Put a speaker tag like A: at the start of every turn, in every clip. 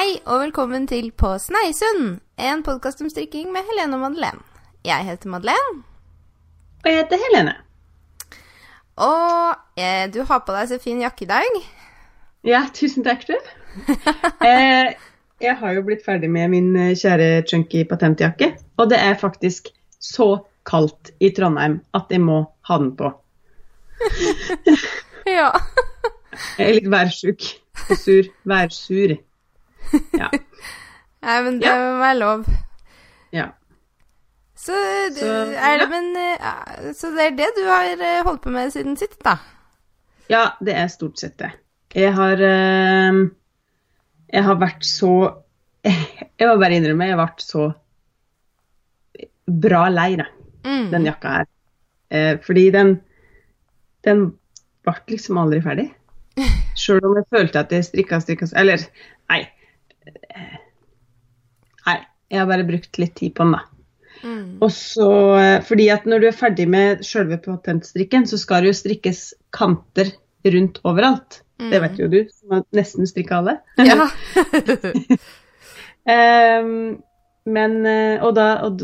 A: Hei og velkommen til På Sneisund, en podkast om strikking med Helene og Madeleine. Jeg heter Madeleine.
B: Og jeg heter Helene.
A: Og eh, du har på deg så fin jakke i dag.
B: Ja, tusen takk, du. eh, jeg har jo blitt ferdig med min eh, kjære chunky patentjakke, og det er faktisk så kaldt i Trondheim at jeg må ha den på.
A: ja.
B: jeg er litt værsjuk og sur. Værsur. Ja.
A: Nei, men det
B: Ja.
A: må være lov.
B: ja.
A: Så,
B: Så,
A: er det,
B: ja.
A: men, ja, så det er det du har eh, holdt på med siden sitt, da?
B: Ja, det er stort sett det. Jeg har eh, Jeg har vært så Jeg må bare innrømme, jeg har vært så bra lei, da.
A: Mm.
B: den jakka her. Eh, fordi den den ble liksom aldri ferdig. Sjøl om jeg følte at jeg strikka, strikka Eller, nei. Nei, jeg har bare brukt litt tid på den, da.
A: Mm.
B: Og så, eh, fordi at når du er ferdig med sjølve patentstrikken, så skal det jo strikkes kanter rundt overalt. Det vet jo du, som har nesten strikka alle.
A: Ja.
B: Ehm, men, eh, og da, og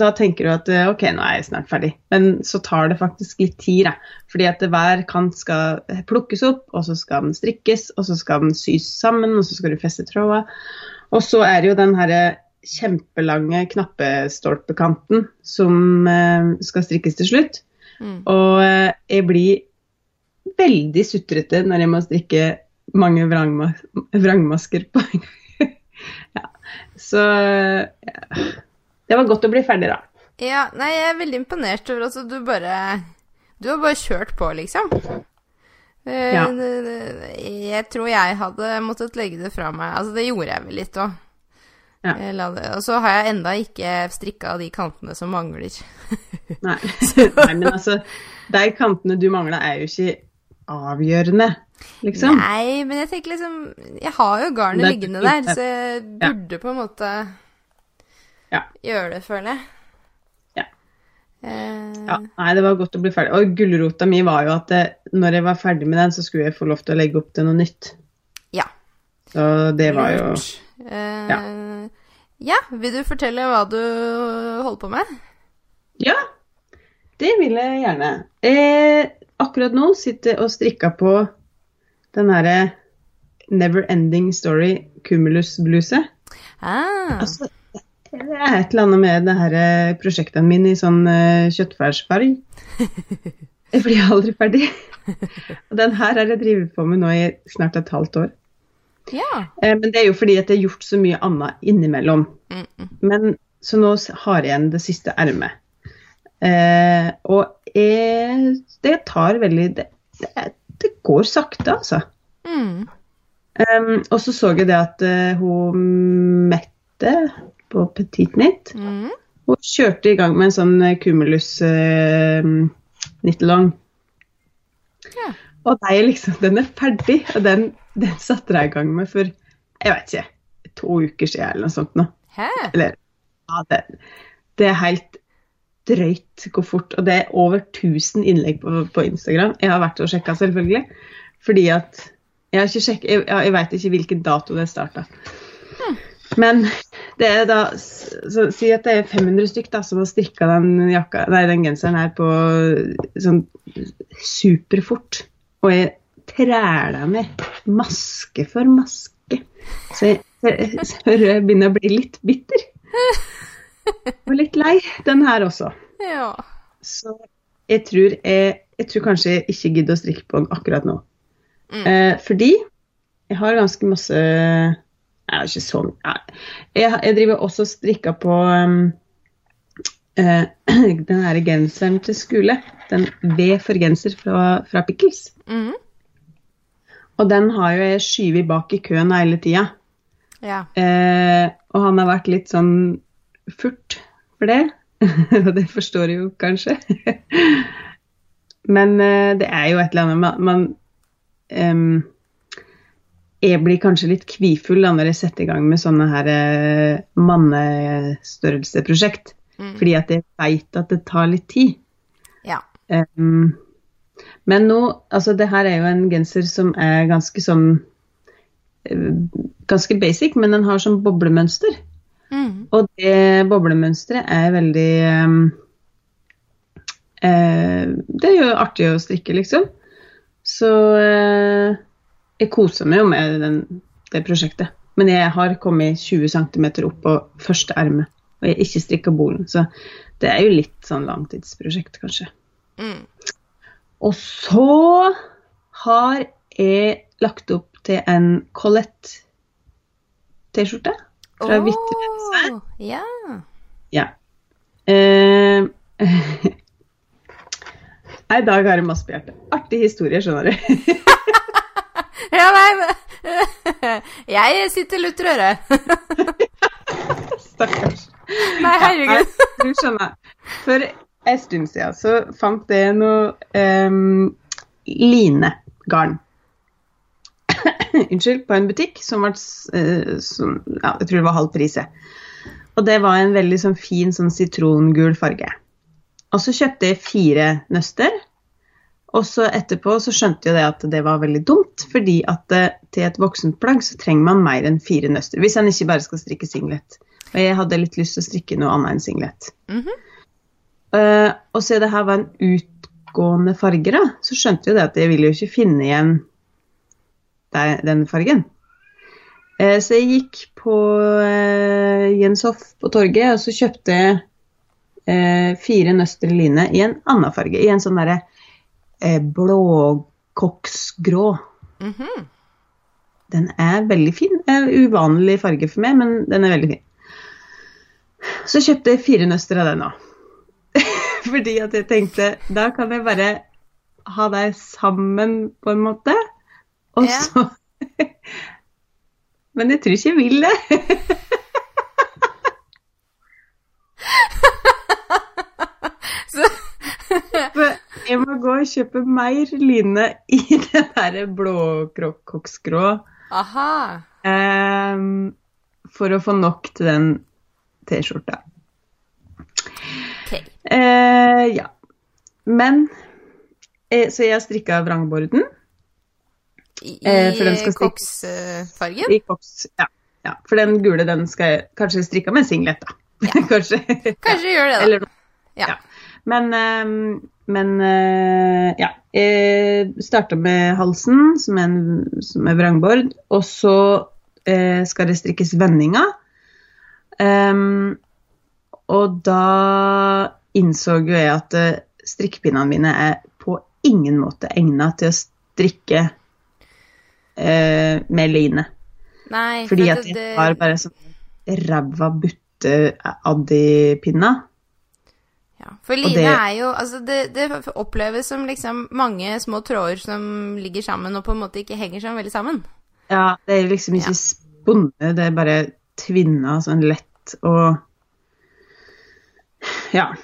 B: da tenker du at eh, ok, nå er jeg snart ferdig. Men så tar det faktisk litt tid, da. Fordi at hver kant skal plukkes opp, og så skal den strikkes, og så skal den sys sammen, og så skal du feste tråda. Og så er det jo den herre kjempelange knappestolpekanten som eh, skal strikkes til slutt.
A: Mm.
B: Og jeg blir veldig sutrete når jeg må strikke mange vrangma vrangmasker på en gang. ja. Så ja. det var godt å bli ferdig, da.
A: ja. Nei, jeg er veldig imponert over at du bare Du har bare kjørt på, liksom. Eh,
B: Ja.
A: Jeg tror jeg hadde måttet legge det fra meg. Altså, det gjorde jeg vel litt òg.
B: Ja.
A: Og så har jeg enda ikke strikka de kantene som mangler.
B: Nei. Nei, men altså, de kantene du mangla, er jo ikke avgjørende, liksom.
A: Nei, men jeg tenker liksom Jeg har jo garnet
B: Det
A: liggende der, så jeg
B: Ja.
A: burde på en måte
B: Ja.
A: gjøre det, føler jeg.
B: Ja.
A: Eh,
B: Ja, nei, det var godt å bli ferdig. Og gulrota mi var jo at det, når jeg var ferdig med den, så skulle jeg få lov til å legge opp til noe nytt.
A: Ja.
B: Så det var jo
A: eh. Ja. ja. vil du fortelle hva du holder på med?
B: Ja, det vil jeg gjerne. Eh, akkurat nå sitter og strikker på den herre Never Ending Story Cumulus-bluset.
A: Ah,
B: Altså, det er et eller annet med det her eh, prosjektene mine i sånn uh, kjøttfærsfarg. Jeg blir aldri ferdig. Og den her har jeg drevet på med nå i snart et halvt år.
A: ja.
B: Eh, men det er jo fordi at jeg har gjort så mye annet innimellom.
A: Mm, mm.
B: Men så nå har jeg igjen det siste ermet. Eh, og jeg, det tar veldig det, det, det går sakte, altså.
A: Mm.
B: Um, og så så jeg det at uh, hun Mette på Petit Nitt
A: Mm.
B: hun kjørte i gang med en sånn kumulus Cumulus uh, nittelong.
A: Ja.
B: Og er liksom, den er ferdig, og den, den satte jeg i gang med for jeg vet ikke, to uker siden eller noe sånt. nå.
A: Hæ?
B: Eller, ja, det, det er helt drøyt hvor fort. Og det er over 1000 innlegg på, på Instagram. Jeg har vært og sjekka, selvfølgelig. Fordi at Jeg, har sjekket, jeg, jeg vet ikke hvilken dato det starta. Men det er da så, Si at det er 500 stykk da, som har strikka den, jakka, nei, den genseren her på sånn superfort. Og jeg træler ned maske for maske. Så jeg, jeg, jeg begynner å bli litt bitter. Og litt lei den her også.
A: Ja.
B: Så jeg tror, jeg, jeg tror kanskje jeg ikke gidder å strikke på den akkurat nå.
A: Mm.
B: Eh, fordi jeg har ganske masse Jeg har ikke sånn jeg, jeg driver også og strikker på um, eh, den her genseren til skole. Den V for genser fra, fra Pickles.
A: Mm.
B: Og den har jo jeg skyvet bak i køen hele tida.
A: ja.
B: Eh, og han har vært litt sånn furt for det. Og det forstår jeg jo kanskje. Men eh, det er jo et eller annet man, man um, Jeg blir kanskje litt kvifull da når jeg setter i gang med sånne her eh, mannestørrelseprosjekt.
A: Mm.
B: Fordi at jeg veit at det tar litt tid.
A: ja.
B: Um, men nå Altså, det her er jo en genser som er ganske sånn eh, ganske basic, men den har sånn boblemønster.
A: Mm.
B: Og det boblemønsteret er veldig um, eh, Det er jo artig å strikke, liksom. Så eh, jeg koser meg jo med den, det prosjektet. Men jeg har kommet 20 cm opp på første erme, og jeg har ikke strikka bolen. Så det er jo litt sånn langtidsprosjekt, kanskje.
A: Mm.
B: Og så har jeg lagt opp til en Colette-T-skjorte fra
A: oh,
B: Vitterøy.
A: Ja.
B: Ja. Eh, i dag har jeg masse på hjertet. Artig historie, skjønner du.
A: Ja, nei, Jeg sitter lutter øret.
B: Stakkars.
A: Nei, herregud.
B: Nei, du skjønner. For en stund siden så fant jeg noe um, linegarn. Unnskyld, på en butikk som var eh, som, ja, Jeg tror det var halv pris. jeg. Og det var en veldig sånn fin sånn sitrongul farge. Og så kjøpte jeg fire nøster. Og så etterpå så skjønte jeg det at det var veldig dumt, fordi at eh, til et voksent plagg så trenger man mer enn fire nøster. Hvis en ikke bare skal strikke singlet. Og jeg hadde litt lyst til å strikke noe annet enn singlet.
A: Mm
B: -hmm. uh, og siden det her var en utgående farge, da, så skjønte jeg det at jeg ville jo ikke finne igjen der, den fargen. Eh, så jeg gikk på uh, Jens Hoff på torget, og så kjøpte jeg eh, fire nøster line i en annen farge. I en sånn derre eh, blåkoksgrå.
A: -hmm.
B: Den er veldig fin. Uvanlig farge for meg, men den er veldig fin. Så kjøpte jeg fire nøster av den òg. Fordi at jeg tenkte da kan jeg bare ha deg sammen, på en måte. Og
A: Ja.
B: så Men jeg tror ikke jeg vil det. Jeg må gå og kjøpe mer line i den der blåkoksgrå
A: Aha.
B: ehm, for å få nok til den T-skjorta.
A: Okay.
B: Eh, ja. Men eh, Så jeg strikka vrangborden
A: I,
B: Eh,
A: i koksfargen?
B: i koks. Ja, ja. For den gule den skal jeg kanskje strikke med singlet, da. kanskje.
A: Kanskje gjør det, da.
B: Eller,
A: Ja.
B: ja. Men, ehm, men eh, ja. Jeg starta med halsen, som er, en, som er vrangbord. Og så eh, skal det strikkes vendinger. Um, og da innså jo jeg at eh, strikkepinnene mine er på ingen måte egna til å strikke eh, med line.
A: Nei,
B: Fordi
A: for
B: at
A: det,
B: jeg har bare sånn ræva butte-addipinner.
A: ja, For line
B: det-
A: er jo Altså, det, det oppleves som liksom mange små tråder som ligger sammen og på en måte ikke henger sånn veldig sammen.
B: Ja, det er liksom ikke
A: Ja.
B: spunnet, det er bare tvinna sånn lett og Ja.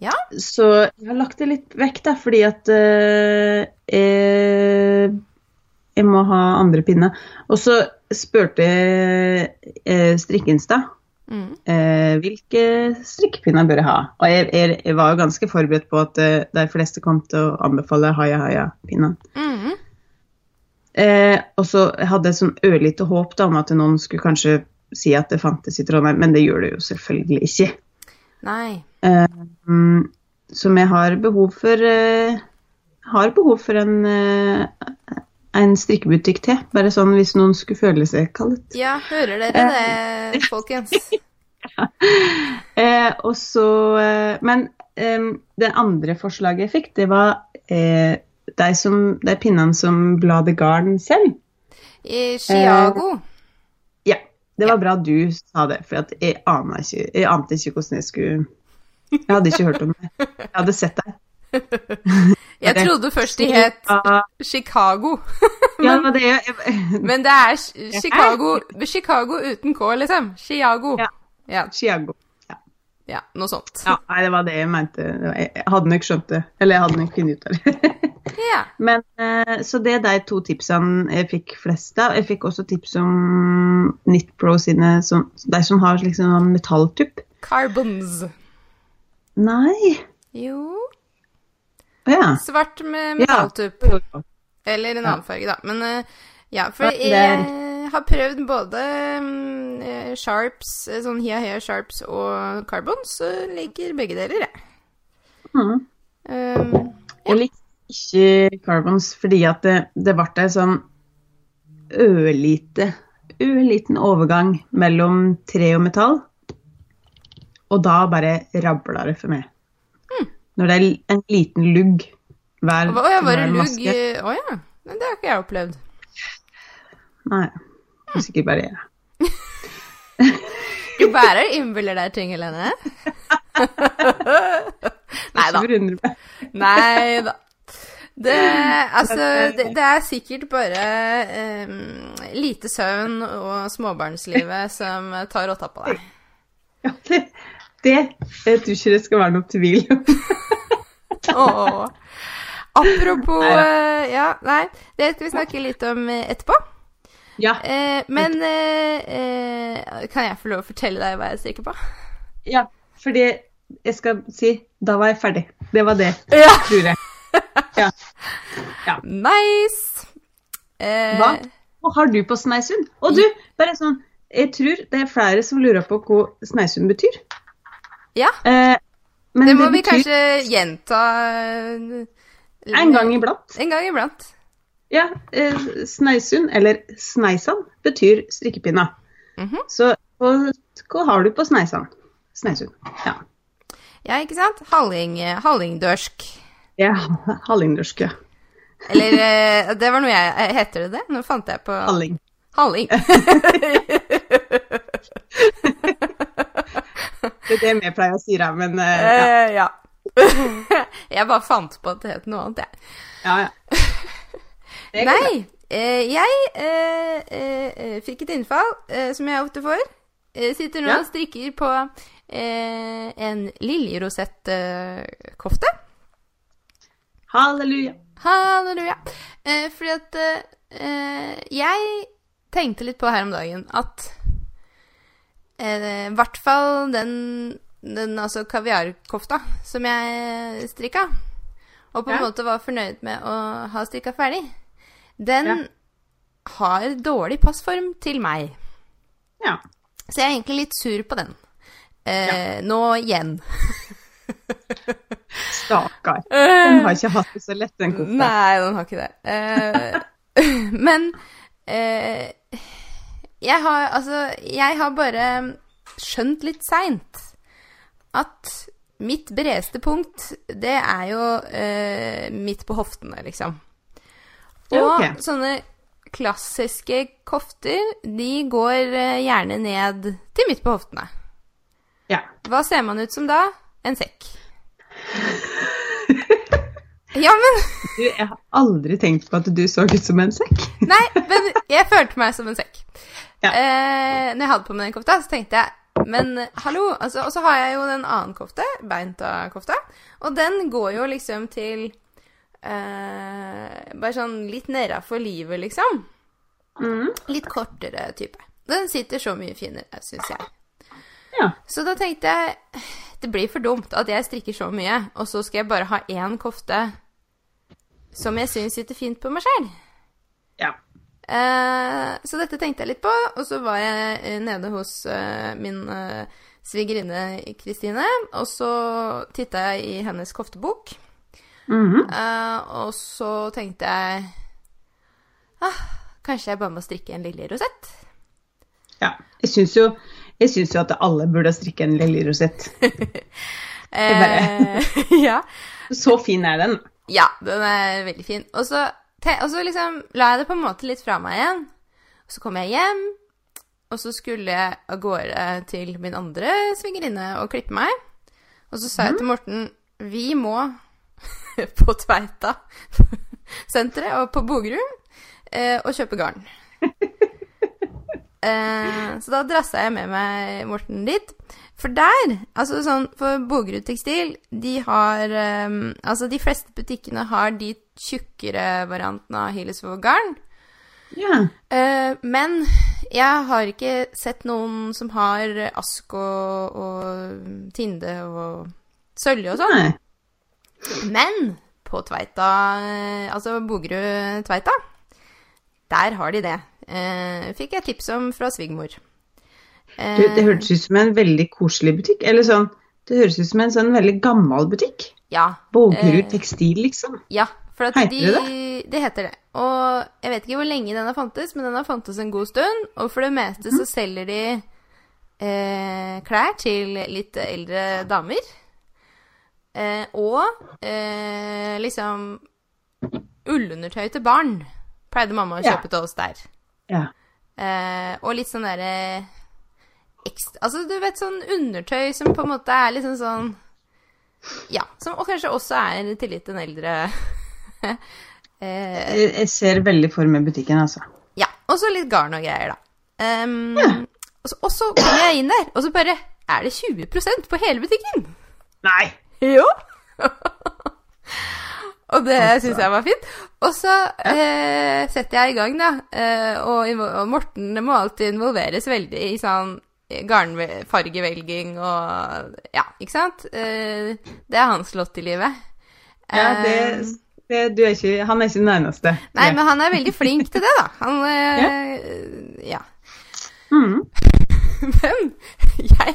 A: Ja.
B: Så jeg har lagt det litt vekk, da, fordi at eh, jeg, må ha andre pinner. Og så spurte eh, Strikkeinstad
A: Mm.
B: eh, hvilke strikkepinner bør jeg ha. Og jeg, jeg, jeg var jo ganske forberedt på at eh, de fleste kom til å anbefale haya-haya-pinnene.
A: Mm.
B: Eh, og så hadde jeg sånn ørlite håp da, om at noen skulle kanskje si at det fantes i Trondheim, men det gjør det jo selvfølgelig ikke.
A: Nei.
B: Eh, som jeg har behov for eh, har behov for en, eh, en strikkebutikk til. Bare sånn hvis noen skulle føle seg kallet.
A: Ja, hører dere det, folkens?
B: Eh, og så, eh, men eh, det andre forslaget jeg fikk, det var eh, de, som, de pinnene som Bladet Garden selv.
A: I Chiago.
B: Ja, det var bra du sa det, for at jeg, aner ikke, jeg ante ikke hvordan jeg skulle Jeg hadde ikke hørt om det. Jeg hadde sett deg.
A: Jeg trodde først de het
B: Ja,
A: Chicago.
B: ja, det var det jeg,
A: Men det er Chicago, Chicago uten K, liksom. Chiago.
B: Ja.
A: Ja,
B: Chiago. Ja.
A: ja, noe sånt.
B: ja, nei, det var det jeg mente. Jeg hadde nok skjønt det. Eller jeg hadde nok funnet ut av det.
A: Ja.
B: Men, eh, så det er de to tipsene jeg fikk flest av. Jeg fikk også tips om Nitpro sine, som, de som har liksom sånn metalltupp.
A: Carbons.
B: Nei.
A: Jo
B: ja.
A: Svart med
B: Ja.
A: metalltupp.
B: Jo.
A: Eller en
B: Ja.
A: annen farge, da. Men eh, Ja, for
B: Ja,
A: jeg har prøvd både mm, eh, Sharps, eh, sånn Hia Hia Sharps og Carbons, så liker begge deler, jeg.
B: Mm.
A: Um,
B: Jeg likte ikke Carbons fordi at det, det ble en sånn ørlite, ørliten overgang mellom tre og metall. Og da bare rabla det for meg. Når det er en liten lugg hver,
A: Å ja, var
B: hver
A: lugg
B: maske.
A: Å ja. Men det har ikke jeg opplevd.
B: Nei, det er sikkert bare jeg.
A: Du bare innbiller deg ting, Helene. Nei da. Nei da. Det, altså, det, det er sikkert bare um, lite søvn og småbarnslivet som tar rotta på deg.
B: Ja, det, det jeg tror ikke det skal være noe tvil om.
A: Åh. Apropos
B: Neida.
A: eh, Ja, nei, det skal vi snakke litt om eh, etterpå.
B: Ja,
A: Eh, men eh, eh, kan jeg få lov å fortelle deg hva jeg strikker på?
B: ja, fordi jeg skal si da var jeg ferdig. Det var det,
A: Ja.
B: tror jeg. Ja.
A: Nice! Eh,
B: Hva? Hva har du på Sneisund? Og du, bare sånn, jeg tror det er flere som lurer på hva Sneisund betyr.
A: Ja,
B: Eh, men
A: det må vi
B: betyr
A: kanskje gjenta eh,
B: en gang iblant.
A: En gang iblant.
B: Ja, eh, Sneisund, eller Sneisan, betyr strikkepinna.
A: -hmm.
B: Så hva, hva har du på Sneisan? Sneisund. Ja.
A: Ja, ikke sant? Halling, hallingdørsk.
B: ja hallingdørsk, ja.
A: Eller eh, Det var noe jeg eh, Heter det det? Nå fant jeg på
B: Halling.
A: Halling.
B: Det er det vi pleier å si, da, men uh, ja.
A: Eh, ja. jeg bare fant på at det het noe annet, jeg.
B: ja, ja. Det.
A: Nei, eh, jeg eh, fikk et innfall, eh, som jeg ofte får. Jeg sitter nå
B: Ja.
A: og strikker på eh, en liljerosettkofte.
B: Halleluja.
A: Halleluja. Eh, fordi at jeg tenkte litt på her om dagen at i hvert fall den, den altså kaviarkofta som jeg strikka, og på en
B: Ja.
A: måte var fornøyd med å ha strikka ferdig, den
B: Ja.
A: har dårlig passform til meg.
B: Ja.
A: Så jeg er egentlig litt sur på den. Eh, Nå igjen.
B: Stakkar. Den har ikke hatt det så lett, den kofta.
A: Nei, den har ikke det. Eh, men eh, jeg har altså Jeg har bare skjønt litt seint at mitt bredeste punkt, det er jo eh, midt på hoftene, liksom. Og
B: okay.
A: sånne klassiske kofter, de går eh, gjerne ned til midt på hoftene.
B: Ja.
A: Hva ser man ut som da? En sekk. Ja, men
B: Du, jeg har aldri tenkt på at du så ut som en sekk.
A: Nei, men jeg følte meg som en sekk.
B: Ja.
A: Eh, når jeg hadde på meg den kofta, så tenkte jeg Men hallo, altså, og så har jeg jo den annen kofte, beinta-kofta, og den går jo liksom til eh, Bare sånn litt nedafor livet, liksom.
B: Mm.
A: Litt kortere type. Den sitter så mye finere, syns jeg.
B: Ja.
A: Så da tenkte jeg det blir for dumt at jeg strikker så mye, og så skal jeg bare ha én kofte som jeg syns sitter fint på meg sjøl.
B: ja.
A: Eh, så dette tenkte jeg litt på, og så var jeg eh, nede hos eh, min eh, svigerinne Kristine, og så titta jeg i hennes koftebok,
B: Mhm.
A: eh, og så tenkte jeg ah, Kanskje jeg bare må strikke en lille rosett?
B: ja. Jeg syns jo, jo at alle burde strikke en lille rosett.
A: Eh, ja.
B: Så fin er den.
A: Ja, den er veldig fin. Og så, og så liksom la jeg det på en måte litt fra meg igjen. Og så kom jeg hjem, og så skulle jeg av gårde til min andre svigerinne og klippe meg. Og så sa jeg til Morten vi må på Tveita senteret og på Bogerud eh, og kjøpe garn. Eh, så da drassa jeg med meg Morten dit. For der, altså sånn For Bogerud Tekstil, de har eh, Altså, de fleste butikkene har de tjukkere varianten av Hillesvåg-garn.
B: Ja.
A: Uh, men jeg har ikke sett noen som har ask og, og Tinde og Sølje og sånn. Men på Tveita, eh, altså Bogerud Tveita, Der har de det. Uh, fikk jeg tips om fra svigermor. Uh,
B: Du, det hørtes ut som en veldig koselig butikk. Eller sånn Det høres ut som en sånn veldig gammel butikk.
A: Ja. Bogerud
B: tekstil, liksom.
A: Ja, for
B: Heter
A: de,
B: det
A: det? heter det. Og jeg vet ikke hvor lenge den har fantes, men den har fantes en god stund. Og for det meste
B: Mhm.
A: så selger de eh, klær til litt eldre damer. Eh, og eh, liksom ullundertøy til barn pleide mamma å
B: Ja.
A: kjøpe til oss der.
B: Ja.
A: Eh, og litt sånn derre ekstra Altså, du vet, sånn undertøy som på en måte er liksom sånn Ja. Som og kanskje også er til litt en eldre eh,
B: Jeg ser veldig for meg butikken, altså.
A: Ja. Og så litt garn og greier, da. Og, så, og så kommer jeg inn der, og så bare Er det 20% på hele butikken?
B: Nei!
A: Jo! og det
B: Altså.
A: syns jeg var fint. Og så eh, setter jeg i gang, da. Eh, og, og Morten må alltid involveres veldig i sånn garnfargevelging og Ja, ikke sant? Eh, det er hans lott i livet.
B: Ja, det,
A: Eh,
B: er ikke, han er ikke den nærmeste.
A: Nei, men han er veldig flink til det, da. Han Ja. Ja.
B: Mm.
A: Men jeg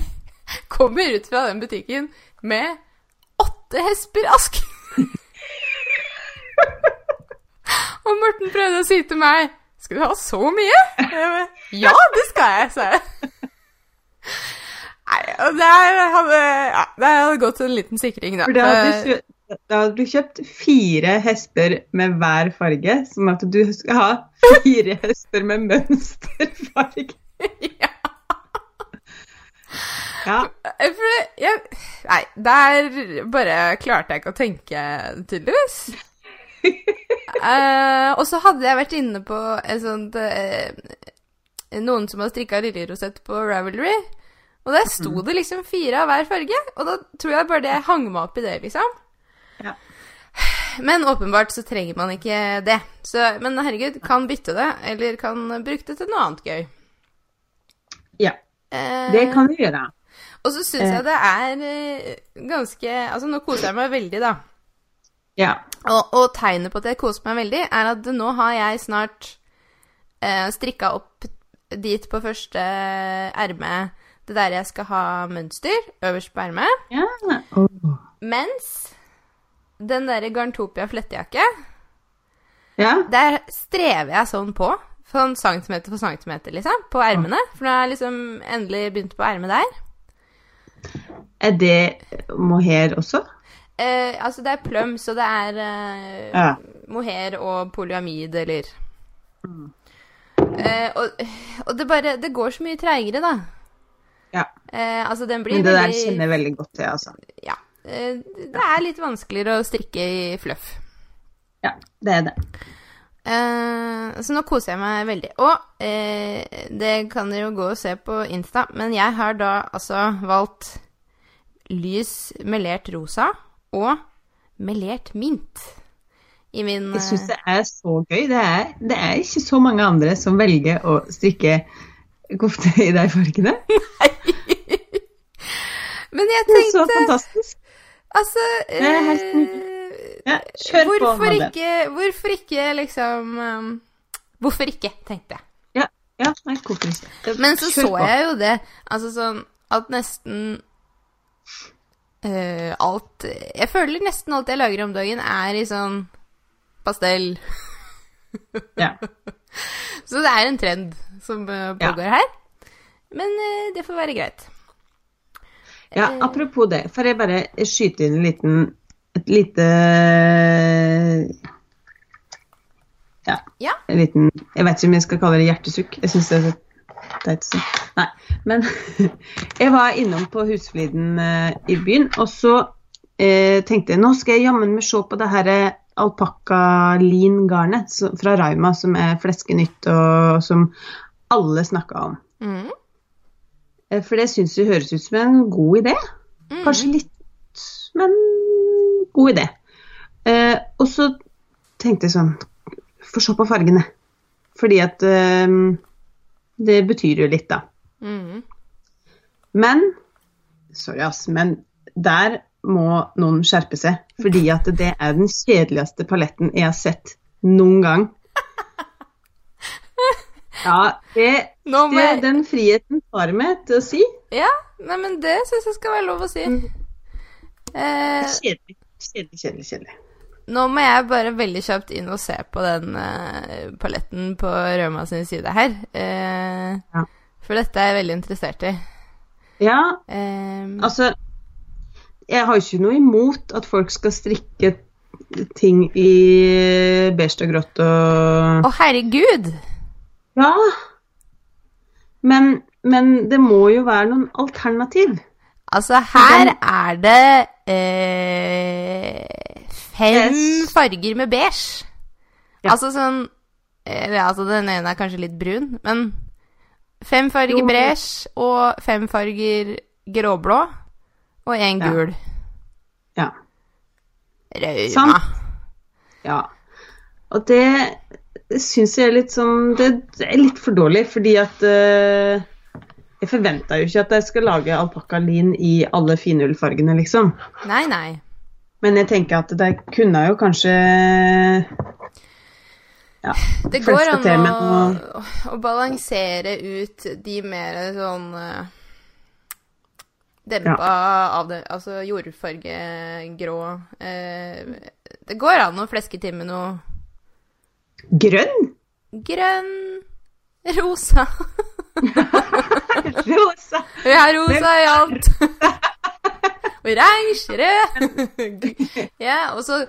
A: kommer ut fra den butikken med åtte hesper-ask. Og Morten prøvde å si til meg Skal du ha så mye? Bare, ja, det skal jeg, sa jeg. Nei, og der hadde, ja, der hadde gått en liten sikring, da.
B: For det hadde,
A: Eh,
B: da hadde du kjøpt fire hesper med hver farge, sånn at du skal ha fire hester med mønsterfarge.
A: ja.
B: Ja,
A: For jeg Nei, der bare klarte jeg ikke å tenke, tydeligvis. uh, og så hadde jeg vært inne på et sånt uh, Noen som har strikka liljerosett på Ravelry. Og der sto det liksom fire av hver farge. Og da tror jeg bare det hang meg opp i det, liksom.
B: Ja.
A: Men åpenbart så trenger man ikke det. Så, men herregud, kan bytte det, eller kan bruke det til noe annet gøy.
B: ja.
A: Eh,
B: Det kan du gjøre.
A: og så syns jeg det er eh, ganske Altså, nå koser jeg meg veldig, da.
B: Ja.
A: Og, og tegnet på at jeg koser meg veldig, er at nå har jeg snart eh, strikka opp dit på første erme det der jeg skal ha mønster øverst på ermet.
B: ja. Oh.
A: Mens den derre Garntopia flettejakke,
B: ja.
A: der strever jeg sånn på. Sånn centimeter for centimeter, liksom, på ermene. For nå har jeg liksom endelig begynt på ermet der.
B: Er det mohair også?
A: Eh, altså, det er pløm, så det er eh,
B: Ja.
A: mohair og polyamid, eller eh, og, og det bare Det går så mye treigere, da.
B: Ja.
A: Eh, altså, den blir
B: Men det der kjenner jeg veldig godt til, altså.
A: Ja. Eh, det er litt vanskeligere å strikke i fluff.
B: Ja, det er det.
A: Eh, så nå koser jeg meg veldig. Og eh, det kan dere jo gå og se på Insta, men jeg har da altså valgt lys melert rosa og melert mint i min
B: Jeg syns det er så gøy. Det er, det er ikke så mange andre som velger å strikke kofte i de fargene.
A: Men jeg
B: Det er så fantastisk.
A: Altså
B: er helt
A: eh,
B: Ja, kjør på,
A: hvorfor,
B: Madde.
A: ikke, hvorfor ikke liksom um, Hvorfor ikke, tenkte jeg.
B: Ja, ja nei, hvorfor ikke?
A: Men så så
B: på.
A: jeg jo det, altså sånn at nesten uh, alt Jeg føler nesten alt jeg lager om dagen, er i sånn pastell.
B: Ja.
A: Så det er en trend som pågår
B: Ja.
A: her. Men uh, det får være greit.
B: Ja,
A: Eh,
B: apropos det, får jeg bare skyte inn en liten et lite Ja.
A: Ja.
B: En liten Jeg vet ikke om jeg skal kalle det hjertesukk. Jeg syns det er så teit å. Nei. Men jeg var innom på Husfliden eh, i byen, og så eh, tenkte jeg nå skal jeg jammen meg se på det her eh, alpakka-lin-garnet fra Raima, som er fleskenytt, og som alle snakka om.
A: mhm.
B: Eh, For det syns jeg høres ut som en god idé.
A: Mhm.
B: Kanskje litt, men god idé. Eh, og så tenkte jeg sånn Få se på fargene. Fordi at eh, Det betyr jo litt, da.
A: Mm.
B: Men Sorry, ass, men der må noen skjerpe seg. Fordi at det er den kjedeligste paletten jeg har sett noen gang. Ja, det,
A: Må
B: det, den friheten tar meg til å si.
A: Ja, nei, men det syns jeg skal være lov å si.
B: Mm.
A: Eh,
B: Kjedelig, kjedelig, kjedelig. kjedelig.
A: nå må jeg bare veldig kjapt inn og se på den eh, paletten på Røma sin side her. Eh,
B: Ja.
A: For dette er jeg veldig interessert i.
B: Ja,
A: Eh,
B: altså Jeg har ikke noe imot at folk skal strikke ting i beige og grått og
A: Å, herregud!
B: Ja. Men, men det må jo være noen alternativ.
A: Altså, her er det eh, fem farger med beige.
B: Ja.
A: Altså sånn Eller altså, den ene er kanskje litt brun, men fem farger
B: Jo,
A: beige og fem farger gråblå og én
B: Ja.
A: gul.
B: Ja.
A: Rauma.
B: Sant. ja. Og det syns jeg er litt sånn Det det er litt for dårlig, fordi at uh, Jeg forventa jo ikke at jeg skal lage alpakkalin i alle finullfargene, liksom.
A: Nei, nei.
B: Men jeg tenker at de kunne jo kanskje ja,
A: Det går an å,
B: noe
A: å balansere ut de mer sånn eh, Dempa av det, altså jordfargegrå eh, Det går an å fleske til med noe
B: grønn.
A: grønn, rosa
B: Rosa.
A: Vi har rosa i alt. Oransje, rød Ja, og så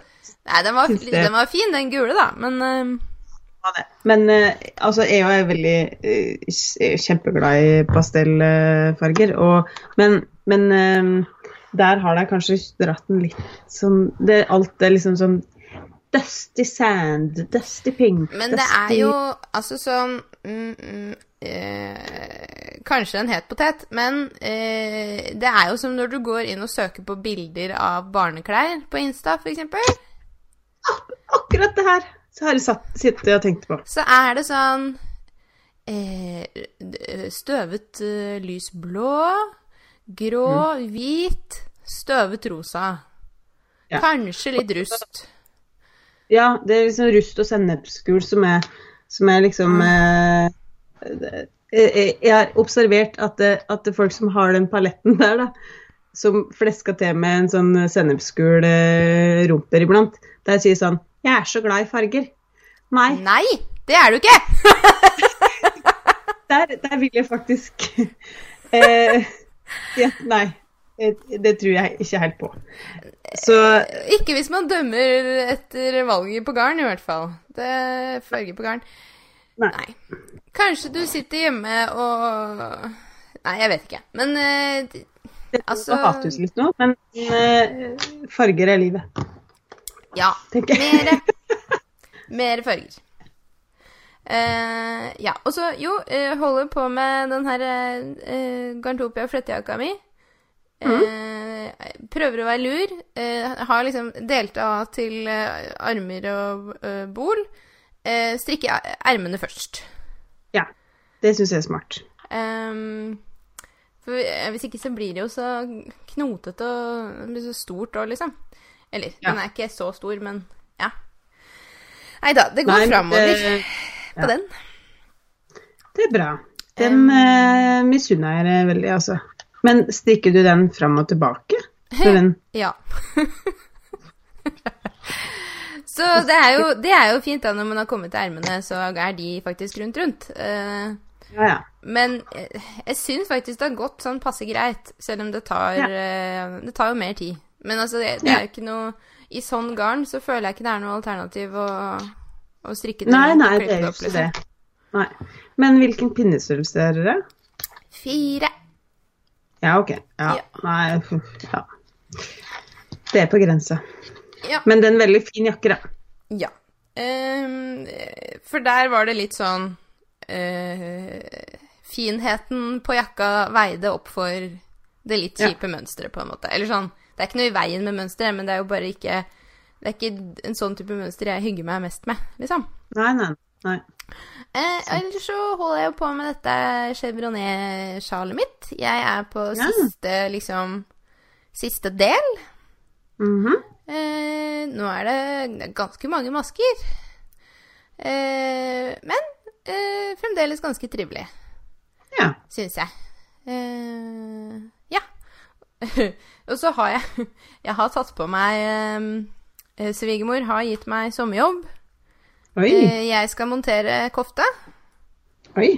A: Nei, den var, den var fin, den gule, da, men uh...
B: Ja, det. Men uh, altså, jeg er veldig er kjempeglad i pastellfarger. Og, men men eh, der har de kanskje dratt den litt sånn det, Alt er liksom sånn Dusty sand, dusty pink
A: Men det er jo altså sånn mm, mm, eh, Kanskje en het potet, men eh, det er jo som når du går inn og søker på bilder av barneklær på Insta, f.eks.
B: Akkurat det her så har jeg satt, sittet og tenkt på.
A: Så er det sånn eh, Støvet eh, lys blå, grå, hvit, støvet rosa.
B: Ja.
A: Kanskje litt rust.
B: Ja, det er liksom rust og sennepsgul som er, som er liksom mm. eh, Jeg har observert at det, at det er folk som har den paletten der, da, som fleska til med en sånn sennepsgul eh, rumper iblant, der sier sånn 'Jeg er så glad i farger'. Nei,
A: Nei, det er du ikke!
B: der, der vil jeg faktisk eh, ja, Nei. Eh, Det tror jeg ikke helt på. Så
A: Ikke hvis man dømmer etter valget på garn, i hvert fall. Det er farge på garn.
B: Nei.
A: Nei. Kanskje du sitter hjemme og Nei, jeg vet ikke. Men eh,
B: det er
A: Altså-
B: altså... hates litt nå, men uh, farger er livet,
A: ja.
B: mer.
A: Mere, mere farger. Uh, ja. Og så, jo, uh, holder på med den her uh, Garntopia flettejakka mi. Eh, prøver å være lur. Eh, har liksom delt av til eh, armer og eh, bol. Eh, strikke er- ermene først.
B: Ja, det syns jeg er smart.
A: For eh, hvis ikke så blir det jo så knotete og så stort og liksom. Eller,
B: Ja.
A: den er ikke så stor, men ja. Nei da, det går framover
B: det-
A: på
B: ja.
A: den.
B: Det er bra. Den uh, misunner jeg veldig, altså. Men strikker du den fram og tilbake? Den,
A: Ja. så det er, jo, det er jo fint da når man har kommet til ermene, så er de faktisk rundt rundt. Uh,
B: ja, ja.
A: men jeg, jeg syns faktisk det har gått sånn passe greit, selv om det tar,
B: Ja.
A: uh, det tar jo mer tid. Men altså, det, det er jo ikke noe I sånn garn så føler jeg ikke det er noe alternativ å, å strikke det
B: Nei, nei, det er jo ikke
A: liksom.
B: det. Nei. Men hvilken pinnestørrelse er det?
A: Fire.
B: Ja, OK. Ja.
A: Ja.
B: Nei, ja. Det er på grensa.
A: Ja.
B: Men det er en veldig fin jakke, da.
A: Ja. Um, for der var det litt sånn uh, Finheten på jakka veide opp for det litt
B: Ja.
A: kjipe mønsteret, på en måte. Eller sånn Det er ikke noe i veien med mønsteret, men det er jo bare ikke Det er ikke en sånn type mønster jeg hygger meg mest med, liksom.
B: Nei, nei. nei.
A: Eh, ellers så holder jeg jo på med dette chevronet-sjalet mitt. Jeg er på
B: Ja.
A: siste, liksom Siste del.
B: Mhm.
A: Eh, nå er det, ganske mange masker. Eh, men eh, fremdeles ganske trivelig,
B: Ja.
A: syns jeg. Eh, ja. og så har jeg Jeg har tatt på meg eh, Svigermor har gitt meg sommerjobb.
B: Oi.
A: Eh, jeg skal montere kofte.
B: Oi.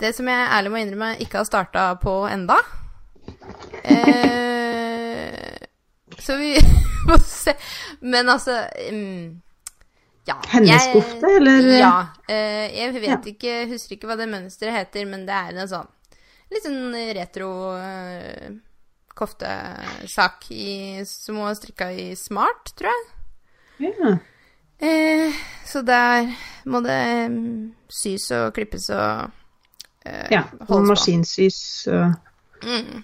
A: Det som jeg ærlig må innrømme ikke har starta på enda. Eh, så vi må se. Men altså mm, Ja.
B: Hennes
A: jeg-
B: kofte, eller?
A: Ja. Eh, jeg vet
B: Ja.
A: ikke, husker ikke hva det mønsteret heter, men det er en sånn litt sånn retro eh, koftesak i, som hun har strikka i smart, tror jeg.
B: Ja.
A: Eh, så der må det mm, sys og klippes og eh,
B: ja. Og maskinsys og
A: Mm.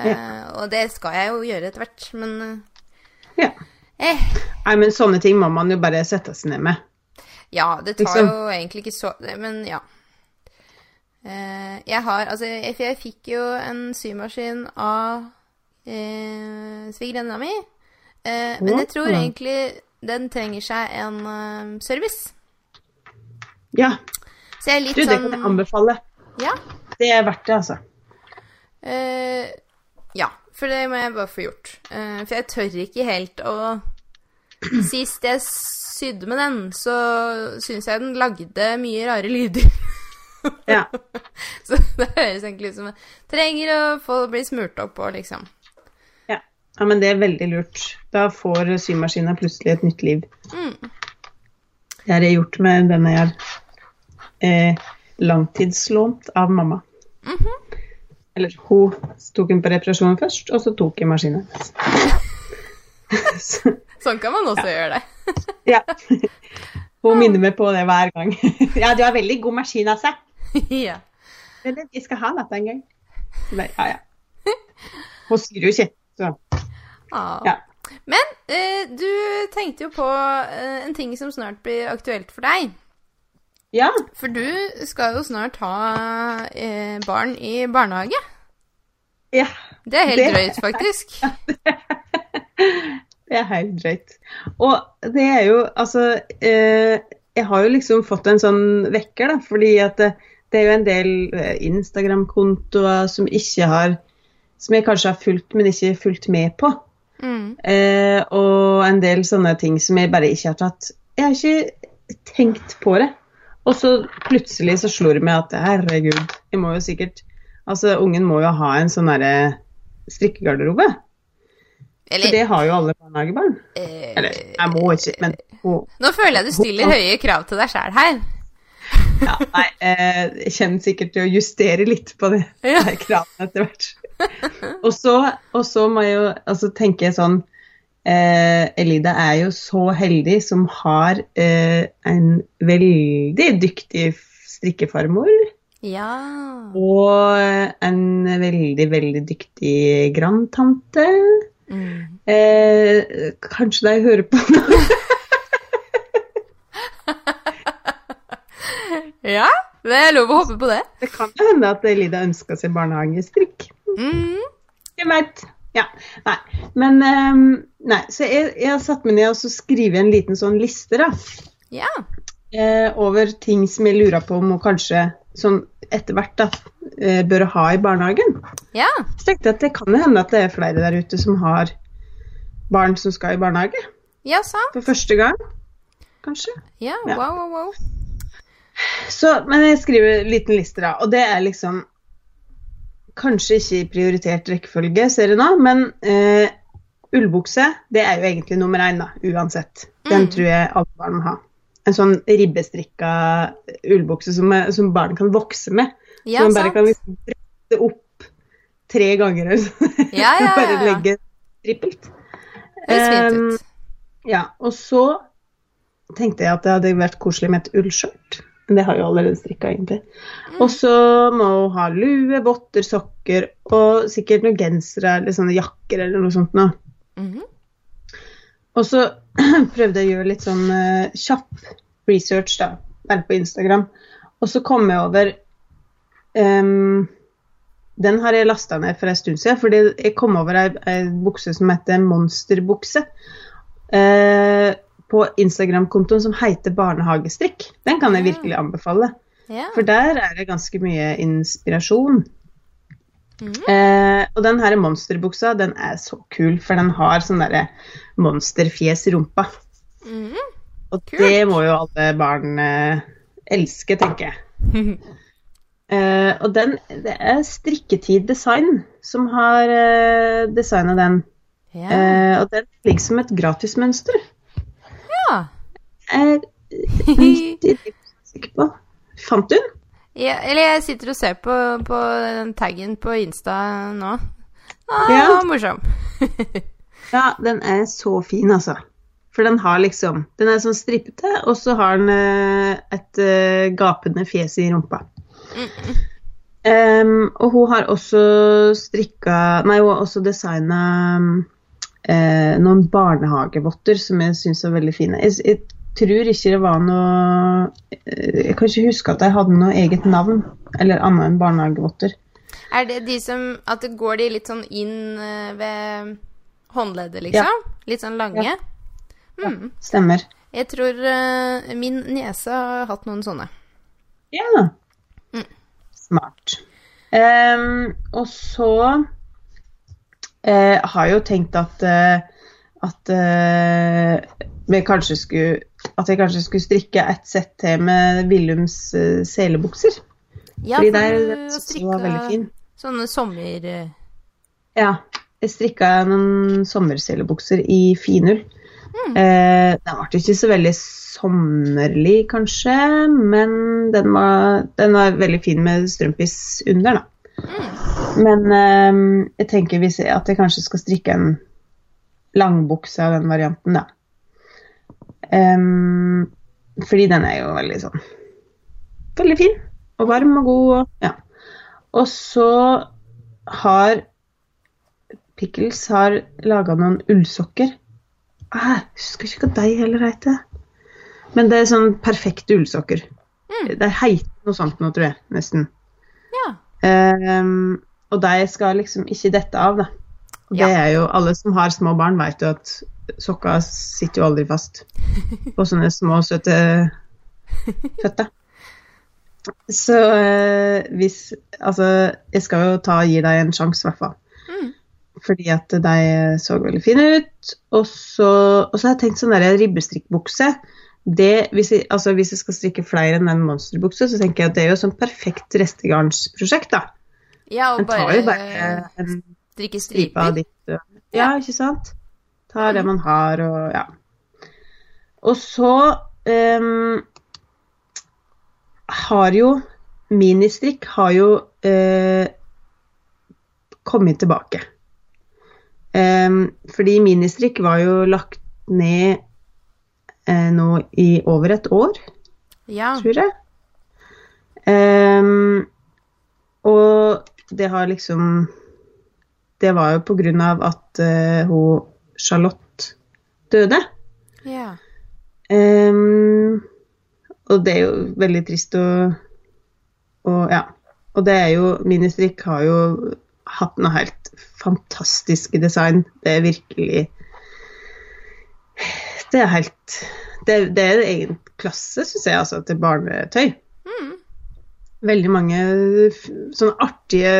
A: Eh, og det skal jeg jo gjøre etter hvert, men
B: Ja.
A: eh,
B: Nei, men sånne ting må man jo bare sette seg ned med.
A: Ja, det tar
B: Liksom.
A: jo egentlig ikke så Men ja. Eh, jeg har Altså, jeg, jeg fikk jo en symaskin av eh, svigerinna mi. Eh, men jeg tror egentlig den trenger seg en uh, service.
B: Ja,
A: Så jeg er litt
B: du, det kan jeg
A: sånn
B: anbefale.
A: Ja.
B: Det er verdt det, altså.
A: Uh, ja, for det må jeg bare få gjort. Uh, for jeg tør ikke helt å Sist jeg sydde med den, så syns jeg den lagde mye rare lyder.
B: Ja.
A: så det høres egentlig ut som jeg trenger å få bli smurt opp på, liksom
B: Ja. ja, men det er veldig lurt. Da får symaskina plutselig et nytt liv.
A: Mm.
B: Det har jeg gjort med denne jeg har eh, langtidslånt av mamma.
A: Mhm.
B: Eller hun tok den på reparasjon først, og så tok jeg maskinen. Så,
A: Sånn kan man også gjøre det.
B: ja. Hun minner meg på det hver gang. ja, du har veldig god maskin, altså.
A: ja.
B: Eller, jeg skal ha dette en gang. Bare, Ja, ja. Hun syr jo ikke, så
A: Ah.
B: ja.
A: Men eh, du tenkte jo på eh, en ting som snart blir aktuelt for deg.
B: Ja,
A: For du skal jo snart ha eh, barn i barnehage.
B: ja.
A: Det er helt
B: Det-
A: drøyt, faktisk.
B: Det er helt drøyt. Og det er jo altså eh, Jeg har jo liksom fått en sånn vekker, da, fordi at det, det er jo en del eh, Instagram-kontoer som ikke har Som jeg kanskje har fulgt, men ikke fulgt med på.
A: Mm.
B: Eh, og en del sånne ting som jeg bare ikke har tatt Jeg har ikke tenkt på det. Og så plutselig så slår det meg at herregud, jeg må jo sikkert Altså, ungen må jo ha en sånn derre strikkegarderobe. For det har jo alle barnehagebarn.
A: eh,
B: Eller jeg må ikke, men hun
A: Nå føler jeg du stiller høye krav til deg sjæl her.
B: ja, Nei, eh, jeg kommer sikkert til å justere litt på det,
A: Ja.
B: de kravene etter hvert. Og så, og så må jeg jo altså, tenke sånn eh, Elida er jo så heldig som har eh, en veldig dyktig strikkefarmor.
A: Ja.
B: Og en veldig, veldig dyktig grandtante.
A: Mm.
B: Eh, kanskje de hører på nå?
A: Ja, det er lov å håpe på det.
B: Det kan hende at Lida ønska seg barnehagestrikk.
A: Mm.
B: Jeg vet. Ja. Nei. Men um, Nei, så jeg, jeg har satt meg ned og så skrevet en liten sånn liste, da.
A: Ja.
B: Eh, over ting som jeg lurer på om hun kanskje sånn etter hvert da, eh, bør ha i barnehagen.
A: Ja.
B: Så tenkte jeg at det kan jo hende at det er flere der ute som har barn som skal i barnehage.
A: Ja, sant.
B: For første gang, kanskje.
A: Ja. wow, wow, wow.
B: Så, men jeg skriver en liten liste, da. Og det er liksom Kanskje ikke i prioritert rekkefølge, ser jeg nå, men eh, ullbukse det er jo egentlig nummer én, da, uansett. Den
A: Mm.
B: tror jeg alle barn må ha. En sånn ribbestrikka ullbukse som, er- som barn kan vokse med.
A: Ja,
B: så man bare
A: sant.
B: kan liksom brette opp tre ganger. og
A: ja, Ja, ja, bare
B: legge trippelt. Um. Ja, og så tenkte jeg at det hadde vært koselig med et ullskjørt. Det har jo allerede strikka, egentlig.
A: Mm.
B: Og så må hun ha lue, votter, sokker og sikkert noen gensere eller sånne jakker eller noe sånt noe.
A: Mhm.
B: Og så prøvde jeg å gjøre litt sånn uh, kjapp research, da, bare på Instagram. Og så kom jeg over um, Den har jeg lasta ned for en stund siden, fordi jeg kom over ei, ei bukse som heter Monsterbukse. Eh, på Instagram-kontoen som heter Barnehagestrikk. Den kan jeg virkelig anbefale.
A: Ja.
B: For der er det ganske mye inspirasjon.
A: Mm.
B: Eh, og den her monsterbuksa, den er så kul, for den har sånn derre monsterfjes i rumpa.
A: Mm.
B: Og
A: Kult.
B: det må jo alle barn eh, elske, tenker jeg. Eh, og den, det er Strikketid Design som har eh, designa den.
A: ja.
B: Eh, og den ligger som et gratismønster.
A: ja.
B: Jeg er 90 sikker på. Fant du den?
A: ja. Eller jeg sitter og ser på, på den taggen på Insta nå. Ah,
B: Ja.
A: Morsom.
B: Ja, den er så fin, altså. For den har liksom Den er sånn strippete, og så har den eh, et eh, gapende fjes i rumpa. Em, og hun har også strikka Nei, hun har også designa eh, noen barnehagevotter som jeg syns er veldig fine. Jeg, jeg tror ikke det var noe eh, Jeg kan ikke huske at jeg hadde noe eget navn eller annet enn barnehagevotter.
A: Er det de som At det går de litt sånn inn eh, ved håndleddet, liksom? Litt sånn lange? Mm.
B: Stemmer.
A: Jeg tror uh, min niese har hatt noen sånne.
B: Ja.
A: Mm.
B: Smart. Um, og så eh, har jo tenkt at eh, at eh, vi kanskje skulle at jeg kanskje skulle strikke et sett til med Willums eh, selebukser.
A: Ja,
B: Fordi
A: for
B: der jeg var veldig fin.
A: sånne sommer... eh,
B: Ja. Jeg strikka noen sommerselebukser i finull.
A: Mm.
B: Eh, den ble ikke så veldig sommerlig, kanskje, men den var, den var veldig fin med strømpis under, da. Men um, jeg tenker hvis jeg, at jeg kanskje skal strikke en langbukse av den varianten, da. Um, fordi den er jo veldig sånn Veldig fin og varm og god. Og, ja. og så har Pickles har laga noen ullsokker. Ah, husker ikke hva de heller heter. Men det er sånn perfekte ullsokker.
A: Mm.
B: Det heter noe sånt nå, tror jeg. Nesten. Ehm, og de skal liksom ikke dette av, da. Og det
A: Ja.
B: er jo Alle som har små barn, vet jo at sokka sitter jo aldri fast på sånne små, søte føtter. Så eh, hvis Altså, jeg skal jo ta gi deg en sjanse, i hvert fall.
A: Mm.
B: Fordi at de så veldig fine ut. Og så, og så har jeg tenkt sånn der ribbestrikkbukse. Det, hvis, jeg, altså hvis jeg skal strikke flere enn den monsterbuksa, så tenker jeg at det er jo sånn perfekt restegarnsprosjekt, da.
A: ja, og
B: bare, jo
A: bare,
B: en
A: strikke
B: stripe av ditt ja, Ja, ikke sant? Ta det man har og ja. Og så um, har jo Ministrikk har jo uh, kommet tilbake. Um, fordi ministrikk var jo lagt ned nå i over et år
A: Ja.
B: tror jeg. Um, og det har liksom Det var jo på grunn av at uh, hun Charlotte døde.
A: ja.
B: Um, og det er jo veldig trist å og, ja. Og det er jo Ministrikk har jo hatt noe helt fantastiske design. Det er virkelig Det er helt Det, det er en egen klasse, syns jeg, altså, til barnetøy.
A: Mm.
B: Veldig mange sånne artige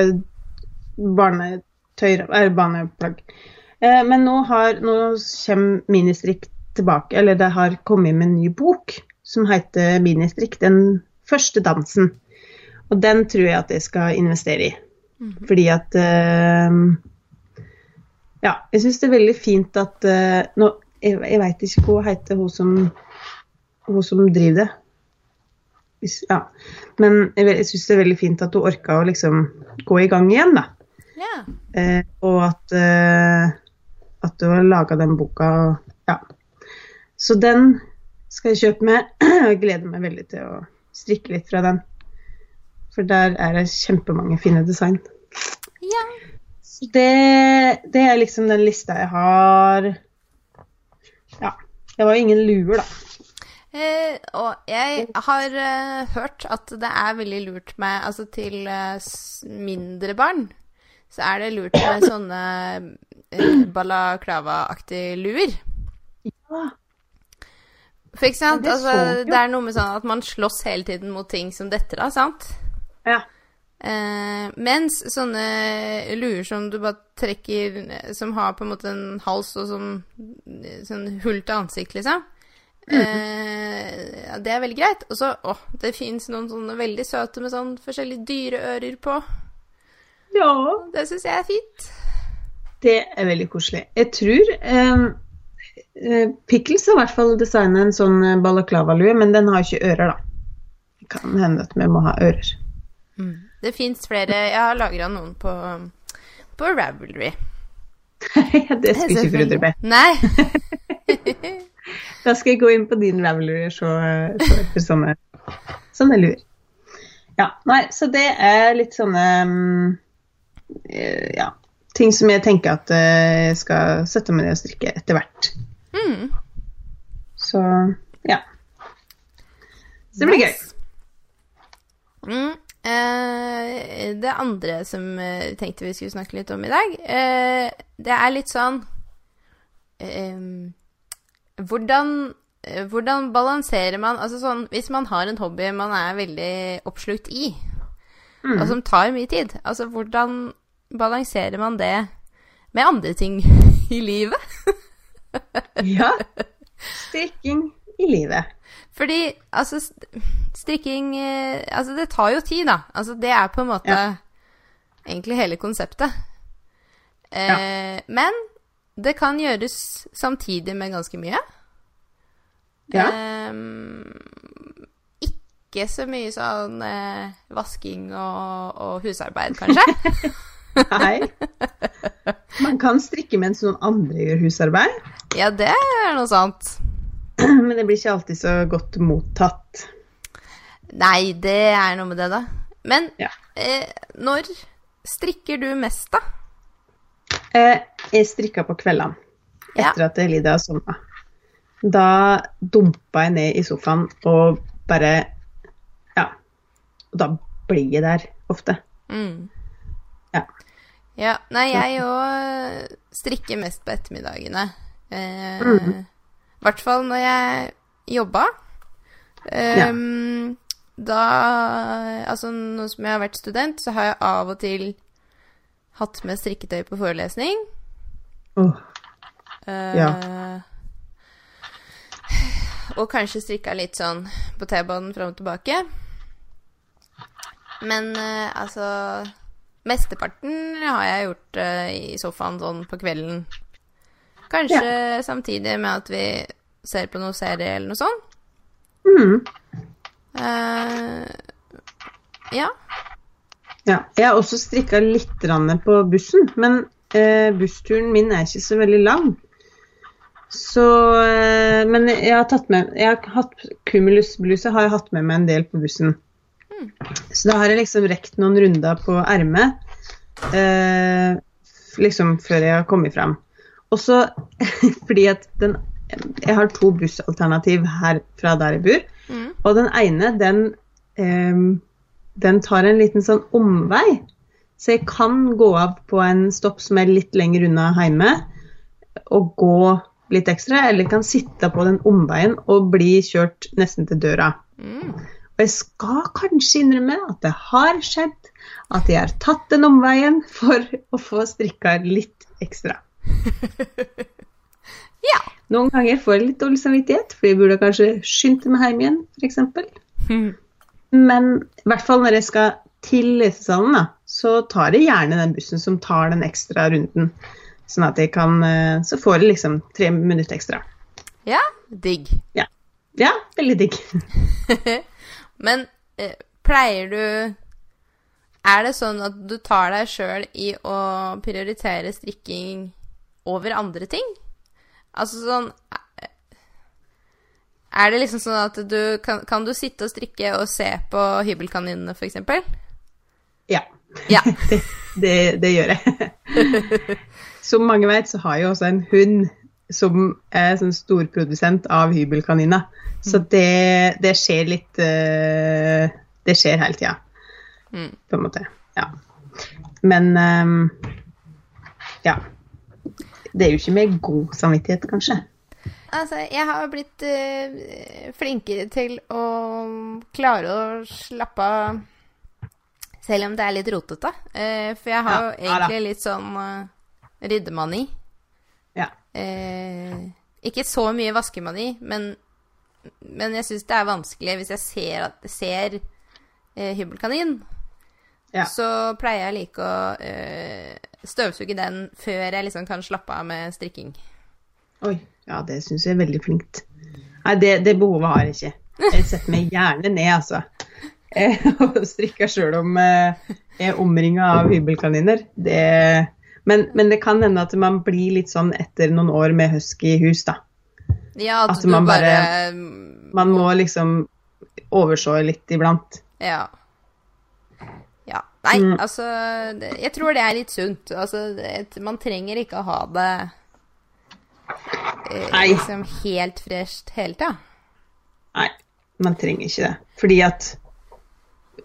B: barnetøy, eller barneplagg. Eh, men nå, har, nå kommer Ministrikk tilbake, eller det har kommet med en ny bok som heter Ministrikk, den første dansen. Og den tror jeg at jeg skal investere i.
A: Mm.
B: Fordi at eh, Ja, jeg syns det er veldig fint at eh, nå, Jeg, jeg veit ikke hva heter hun som, hun som driver det. Ja. Men jeg, jeg syns det er veldig fint at hun orka å liksom gå i gang igjen, da.
A: ja.
B: Eh, og at, eh, at du har laga den boka. Ja. Så den skal jeg kjøpe med. Jeg gleder meg veldig til å strikke litt fra den. For der er det kjempemange fine design.
A: ja.
B: Så det, det er liksom den lista jeg har. Ja. Det var jo ingen luer, da.
A: Eh, og jeg har eh, hørt at det er veldig lurt med Altså til eh, mindre barn, så er det lurt med sånne eh, balaklava-aktige luer.
B: Ja.
A: For ikke sant, altså, det er noe med sånn at man slåss hele tiden mot ting som detter av, sant?
B: Ja.
A: Eh, mens sånne luer som du bare trekker Som har på en måte en hals og sånn, sånn hull til ansikt, liksom. Eh, ja, det er veldig greit. Og så Å, det fins noen sånne veldig søte med sånn forskjellige dyreører på.
B: ja.
A: Det syns jeg er fint.
B: Det er veldig koselig. Jeg tror eh, eh, Pickles har i hvert fall designet en sånn eh, balaklava-lue, men den har ikke ører, da. Det kan hende at vi må ha ører.
A: Det fins flere Jeg har lagra noen på, på Ravelry.
B: det skulle ikke forundre meg.
A: Nei.
B: Da skal jeg gå inn på din Ravelry og se, se etter sånne, sånne lur. Ja, nei, så det er litt sånne eh, Ja, ting som jeg tenker at eh, jeg skal sette meg ned og strikke etter hvert.
A: Mm.
B: Så ja. Så det blir gøy.
A: Mm. Eh, det andre som eh, tenkte vi skulle snakke litt om i dag, eh, det er litt sånn eh, Hvordan eh, hvordan balanserer man Altså sånn Hvis man har en hobby man er veldig oppslukt i, og som tar mye tid, altså hvordan balanserer man det med andre ting i livet?
B: Ja. Strikking i livet.
A: Fordi altså strikking eh, Altså, det tar jo tid, da. Altså, det er på en måte
B: Ja.
A: egentlig hele konseptet. Eh, Men det kan gjøres samtidig med ganske mye.
B: Ja.
A: Eh, ikke så mye sånn eh, vasking og, og husarbeid, kanskje.
B: Nei. Man kan strikke mens noen andre gjør husarbeid,
A: ja, det er noe sant.
B: men det blir ikke alltid så godt mottatt.
A: Nei, det er noe med det, da. Men
B: Ja.
A: eh, når strikker du mest, da?
B: Eh, jeg strikka på kveldene
A: Ja.
B: etter at Lydia sovna. Da dumpa jeg ned i sofaen og bare Ja. Og da blir jeg der ofte.
A: Mm.
B: Ja.
A: Ja, nei, jeg òg strikker mest på ettermiddagene. Eh,
B: Mhm.
A: I hvert fall når jeg jobba. Ehm, Da Altså, nå som jeg har vært student, så har jeg av og til hatt med strikketøy på forelesning.
B: Oh.
A: Uh, ja. Og kanskje strikka litt sånn på T-banen fram og tilbake. Men uh, altså Mesteparten har jeg gjort uh, i sofaen sånn på kvelden. Kanskje samtidig med at vi ser på noe serie eller noe sånt.
B: mm.
A: Uh, ja.
B: Ja, jeg har også strikka litt på bussen, men uh, bussturen min er ikke så veldig lang. Så uh, Men jeg har tatt med Jeg har hatt Cumulus-bluse har jeg hatt med meg en del på bussen. Så da har jeg liksom rekt noen runder på ermet liksom før jeg har kommet fram. Og så fordi at den Jeg har to bussalternativ her fra der jeg bor.
A: Mm.
B: Og den ene, den, um, den tar en liten sånn omvei. Så jeg kan gå av på en stopp som er litt lenger unna hjemme, og gå litt ekstra, eller kan sitte på den omveien og bli kjørt nesten til døra.
A: Mm.
B: Og jeg skal kanskje innrømme at det har skjedd at jeg har tatt den omveien for å få strikka litt ekstra.
A: Ja.
B: Noen ganger får jeg litt dårlig samvittighet, for jeg burde kanskje skyndt meg hjem igjen, f.eks. Men i hvert fall når jeg skal til lesesalen, da, så tar jeg gjerne den bussen som tar den ekstra runden. Sånn at jeg kan eh, Så får jeg liksom tre minutter ekstra.
A: ja. Digg.
B: Ja, veldig digg.
A: Men eh, pleier du Er det sånn at du tar deg sjøl i å prioritere strikking over andre ting? Altså sånn Er det liksom sånn at du kan, kan du sitte og strikke og se på Hybelkaninene, f.eks.?
B: Ja,
A: Ja.
B: det, det, det gjør jeg. Som mange vet, så har jeg også en hund som er sånn storprodusent av hybelkaniner. Så det, det skjer litt eh, Det skjer hele tida,
A: Mm.
B: på en måte. Ja. Men ehm, ja. Det er jo ikke med god samvittighet, kanskje.
A: altså, jeg har blitt uh, flinkere til å klare å slappe av selv om det er litt rotete. Uh, for jeg har
B: Ja,
A: jo
B: ja
A: egentlig litt sånn uh, ryddemani.
B: Ja.
A: Ikke så mye vaskemani, men, men jeg syns det er vanskelig hvis jeg ser, at, ser hybelkanin.
B: Ja.
A: Så pleier jeg like å øh, støvsuge den før jeg liksom kan slappe av med strikking.
B: Oi, ja, det syns jeg er veldig flinkt. Nei, det, det behovet har jeg ikke. Jeg setter meg gjerne ned, altså. Og strikker sjøl om eh, jeg er omringa av hybelkaniner. Det, men, men det kan hende at man blir litt sånn etter noen år med husky i hus, da.
A: Ja, at,
B: At man
A: bare,
B: bare- Man må liksom overså litt iblant.
A: Ja. Nei,
B: Mm.
A: altså Jeg tror det er litt sunt. Altså, det, man trenger ikke å ha det eh, liksom helt fresht hele tida.
B: Nei, man trenger ikke det. Fordi at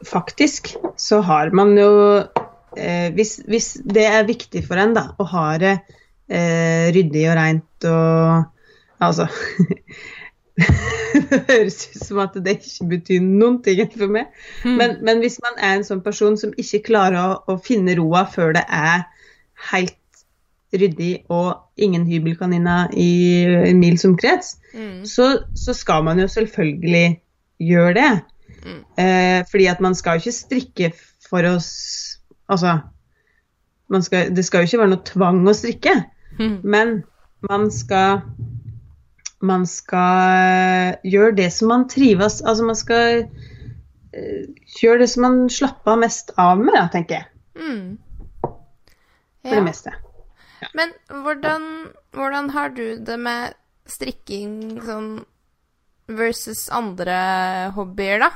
B: faktisk så har man jo eh, hvis, hvis det er viktig for en da, å ha det eh, ryddig og reint og Altså Det høres ut som at det ikke betyr noen ting for meg. Men, men hvis man er en sånn person som ikke klarer å, å finne roa før det er helt ryddig og ingen hybelkaniner i en mils omkrets,
A: Mm.
B: så, så skal man jo selvfølgelig gjøre det.
A: Mm.
B: Eh, fordi at man skal jo ikke strikke for oss Altså, man skal, det skal jo ikke være noe tvang å strikke,
A: Mm.
B: men man skal man skal gjøre det som man trives Altså man skal eh, gjøre det som man slapper mest av med, tenker jeg.
A: Mm.
B: For det meste.
A: Men hvordan, hvordan har du det med strikking sånn versus andre hobbyer, da?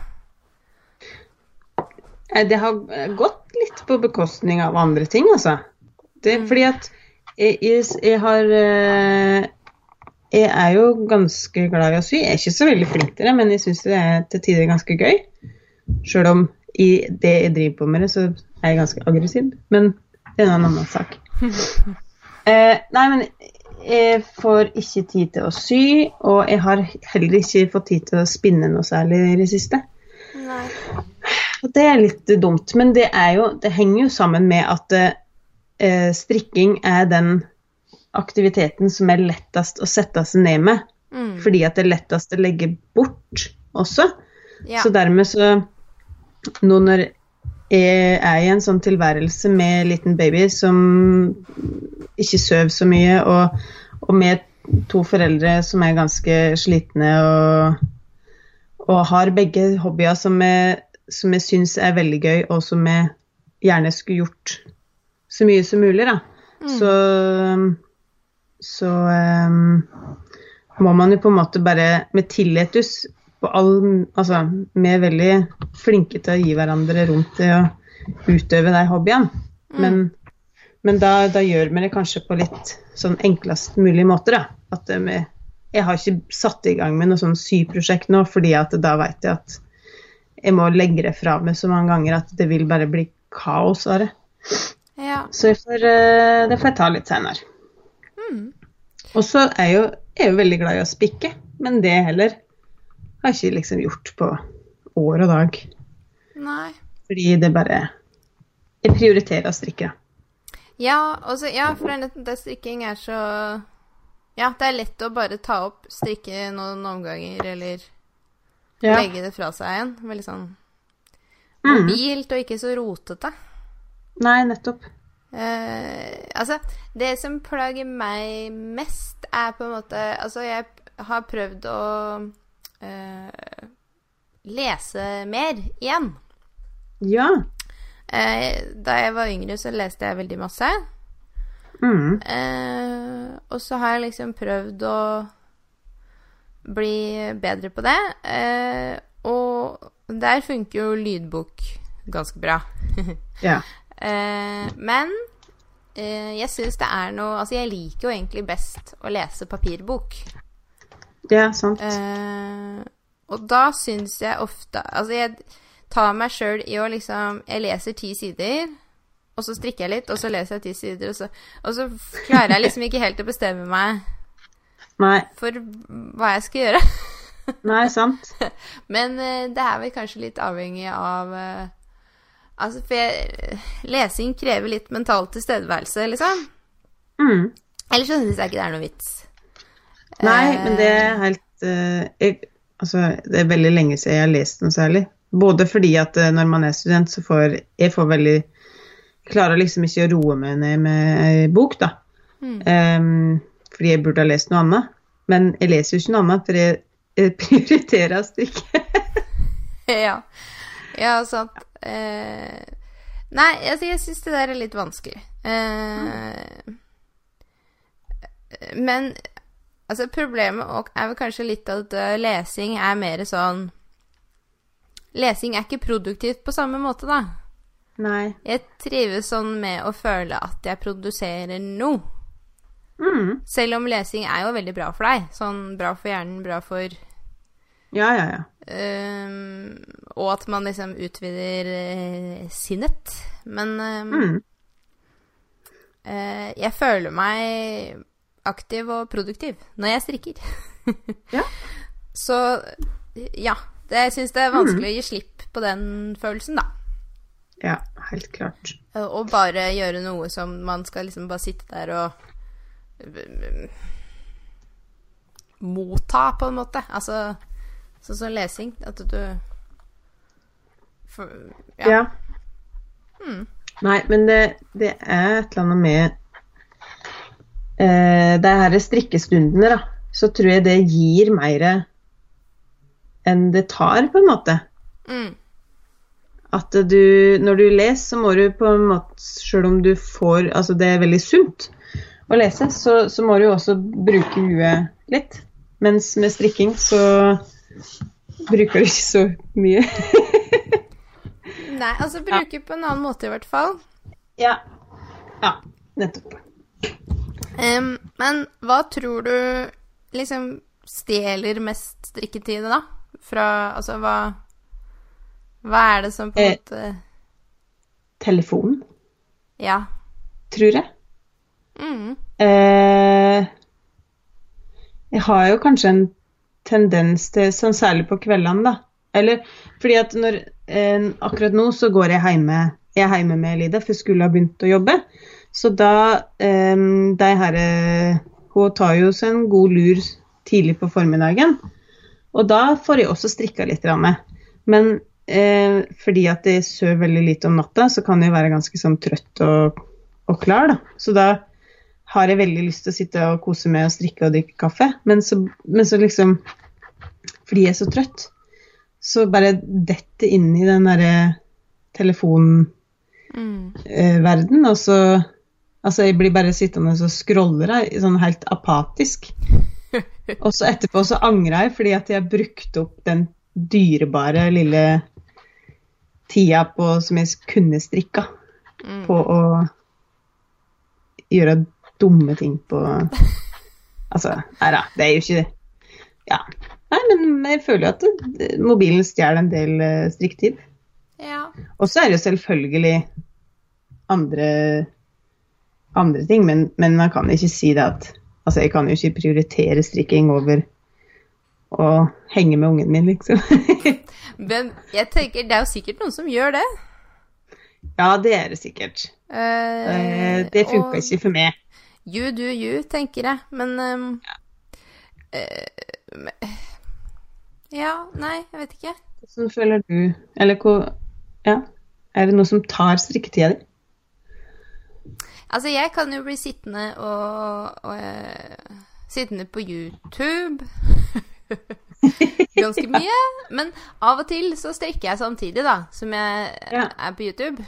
B: Eh, Det har gått litt på bekostning av andre ting, altså. Det, Fordi at jeg, jeg, jeg har eh, Jeg er jo ganske glad i å sy. Jeg er ikke så veldig flink til det, men jeg syns det er til tider ganske gøy. Sjøl om i det jeg driver på med det, så er jeg ganske aggressiv. Men det er en annen sak. Eh, nei, men jeg får ikke tid til å sy, og jeg har heller ikke fått tid til å spinne noe særlig i det siste.
A: Nei.
B: Og det er litt dumt, men det, jo, det henger jo sammen med at eh, strikking er den aktiviteten som er lettest å sette seg ned med.
A: Mm.
B: Fordi at det er lettest å legge bort også.
A: Ja.
B: Så dermed så Nå når jeg er i en sånn tilværelse med liten baby som ikke sover så mye, og, og med to foreldre som er ganske slitne og, og har begge hobbyer som jeg, som jeg syns er veldig gøy, og som jeg gjerne skulle gjort så mye som mulig, da. Så, så um, må man jo på en måte bare med tilletus på all Altså, vi er veldig flinke til å gi hverandre rom til å utøve de hobbyene. Men, men da, da gjør vi det kanskje på litt sånn enklest mulig måte, da. At vi, jeg har ikke satt i gang med noe sånn syprosjekt nå, fordi at da vet jeg at jeg må legge det fra meg så mange ganger at det vil bare bli kaos av det.
A: ja.
B: Så får, eh, det får jeg ta litt senere. Og så er jeg jo, jeg er jo veldig glad i å spikke, men det heller har jeg ikke liksom gjort på år og dag.
A: Nei.
B: Fordi det bare Jeg prioriterer å strikke.
A: Ja, også, ja, for det, det strikking er så Ja, det er lett å bare ta opp, strikke noen omganger, eller
B: Ja.
A: legge det fra seg igjen. Veldig sånn
B: Mm.
A: mobilt og ikke så rotete.
B: Nei, nettopp.
A: Eh, altså, det som plager meg mest, er på en måte Altså, jeg har prøvd å uh, lese mer igjen.
B: Ja.
A: Uh, da jeg var yngre, så leste jeg veldig masse.
B: Mm.
A: Og så har jeg liksom prøvd å bli bedre på det. Og der funker jo lydbok ganske bra.
B: Ja.
A: Eh, men eh, jeg syns det er noe Altså, jeg liker jo egentlig best å lese papirbok.
B: Ja, sant.
A: Eh, og da syns jeg ofte Altså, jeg tar meg sjøl i å liksom Jeg leser ti sider, og så strikker jeg litt, og så leser jeg ti sider, og så, og så klarer jeg liksom ikke helt å bestemme meg
B: Nei,
A: for hva jeg skal gjøre.
B: nei, sant.
A: Men eh, det er vel kanskje litt avhengig av eh, Altså, for jeg, lesing krever litt mental tilstedeværelse, liksom.
B: Mm.
A: Ellers så syns jeg ikke det er noe vits.
B: Nei,
A: Eh,
B: men det er helt uh, jeg, Altså, det er veldig lenge siden jeg har lest noe særlig. Både fordi at eh, når man er student, så får jeg får veldig klarer liksom ikke å roe meg ned med ei bok, da.
A: Mm.
B: Um, fordi jeg burde ha lest noe annet. Men jeg leser jo ikke noe annet, for jeg, jeg prioriterer å strikke.
A: Ja. ja, sant. Eh, nei, altså, jeg syns det der er litt vanskelig. Eh, Men altså, problemet er vel kanskje litt at eh, lesing er mer sånn Lesing er ikke produktivt på samme måte, da.
B: Nei.
A: Jeg trives sånn med å føle at jeg produserer noe.
B: Mm.
A: Selv om lesing er jo veldig bra for deg. Sånn bra for hjernen, bra for
B: Ja, ja, ja.
A: Um, og at man liksom utvider uh, sinnet. Men um,
B: Mm.
A: uh, jeg føler meg aktiv og produktiv når jeg strikker.
B: Ja.
A: Så ja. Det, jeg syns det er vanskelig å gi slipp på den følelsen, da.
B: Ja, helt klart.
A: Eh, Og bare gjøre noe som man skal liksom bare sitte der og motta, på en måte. Altså sånn som lesing. At du for,
B: Ja.
A: ja. Hmm.
B: Nei, men det, det er et eller annet med eh, det her strikkestundene, da. Så tror jeg det gir mer enn det tar, på en måte.
A: Mm.
B: At du, når du leser, så må du på en måte, selv om du får Altså det er veldig sunt å lese, så, så må du også bruke huet litt. Mens med strikking så bruker det ikke så mye.
A: Nei, altså bruke på en annen måte i hvert fall.
B: ja. ja, nettopp.
A: Um, men hva tror du liksom stjeler mest strikketid, da? Fra Altså, hva Hva er det som på en
B: Eh.
A: måte
B: Telefon,
A: Ja.
B: tror jeg.
A: Mm.
B: Eh, jeg har jo kanskje en tendens til, sånn særlig på kveldene, da. Eller fordi at når eh, Akkurat nå så går jeg hjemme jeg er hjemme med Lida, for skulle ha begynt å jobbe. Så da eh, de her, eh, Hun tar jo seg en god lur tidlig på formiddagen. Og da får jeg også strikka litt. Men eh, fordi at jeg sover veldig lite om natta, så kan jeg være ganske sånn trøtt og, og klar. da. Så da har jeg veldig lyst til å sitte og kose med og strikke og drikke kaffe. Men så, men så liksom Fordi jeg er så trøtt, så bare detter inn i den derre telefonverden,
A: Mm.
B: og så Altså, jeg blir bare sittende og scroller jeg, sånn helt apatisk. Og så etterpå så angrer jeg fordi at jeg har brukt opp den dyrebare lille tida på, som jeg kunne strikka
A: Mm.
B: på å gjøre dumme ting på Altså, nei da, det er jo ikke Ja. Nei, men jeg føler jo at det, mobilen stjeler en del striktiv strikketid.
A: Ja.
B: Og så er det jo selvfølgelig andre, andre ting, men, men man kan ikke si det at Altså, jeg kan jo ikke prioritere strikking over å henge med ungen min, liksom.
A: Men jeg tenker, det er jo sikkert noen som gjør det.
B: ja, det er det sikkert.
A: Eh,
B: Eh, Det funka
A: og
B: ikke for meg.
A: You do you, tenker jeg. Men um, ja. Uh, Ja, nei, jeg vet ikke.
B: Hvordan føler du Eller hvor Ja. Er det noe som tar strikketida di?
A: Altså, jeg kan jo bli sittende og, og uh, Sittende på YouTube ganske mye. Men av og til så strikker jeg samtidig, da, som jeg
B: Ja.
A: er på YouTube.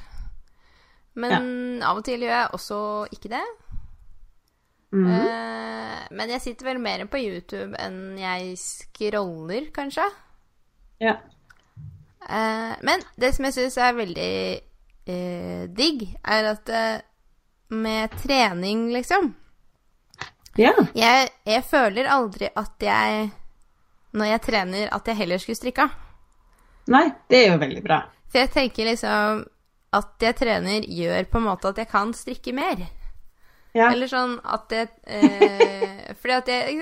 A: Men av og til gjør jeg også ikke det.
B: Mhm.
A: Eh, men jeg sitter vel mer på YouTube enn jeg scroller, kanskje.
B: Ja.
A: Eh, men det som jeg syns er veldig eh, digg, er at eh, med trening, liksom
B: ja.
A: jeg, jeg føler aldri at jeg Når jeg trener, at jeg heller skulle strikka.
B: Nei, det er jo veldig bra.
A: For jeg tenker liksom at jeg trener, gjør på en måte at jeg kan strikke mer.
B: Ja.
A: Eller sånn at det eh, Fordi at jeg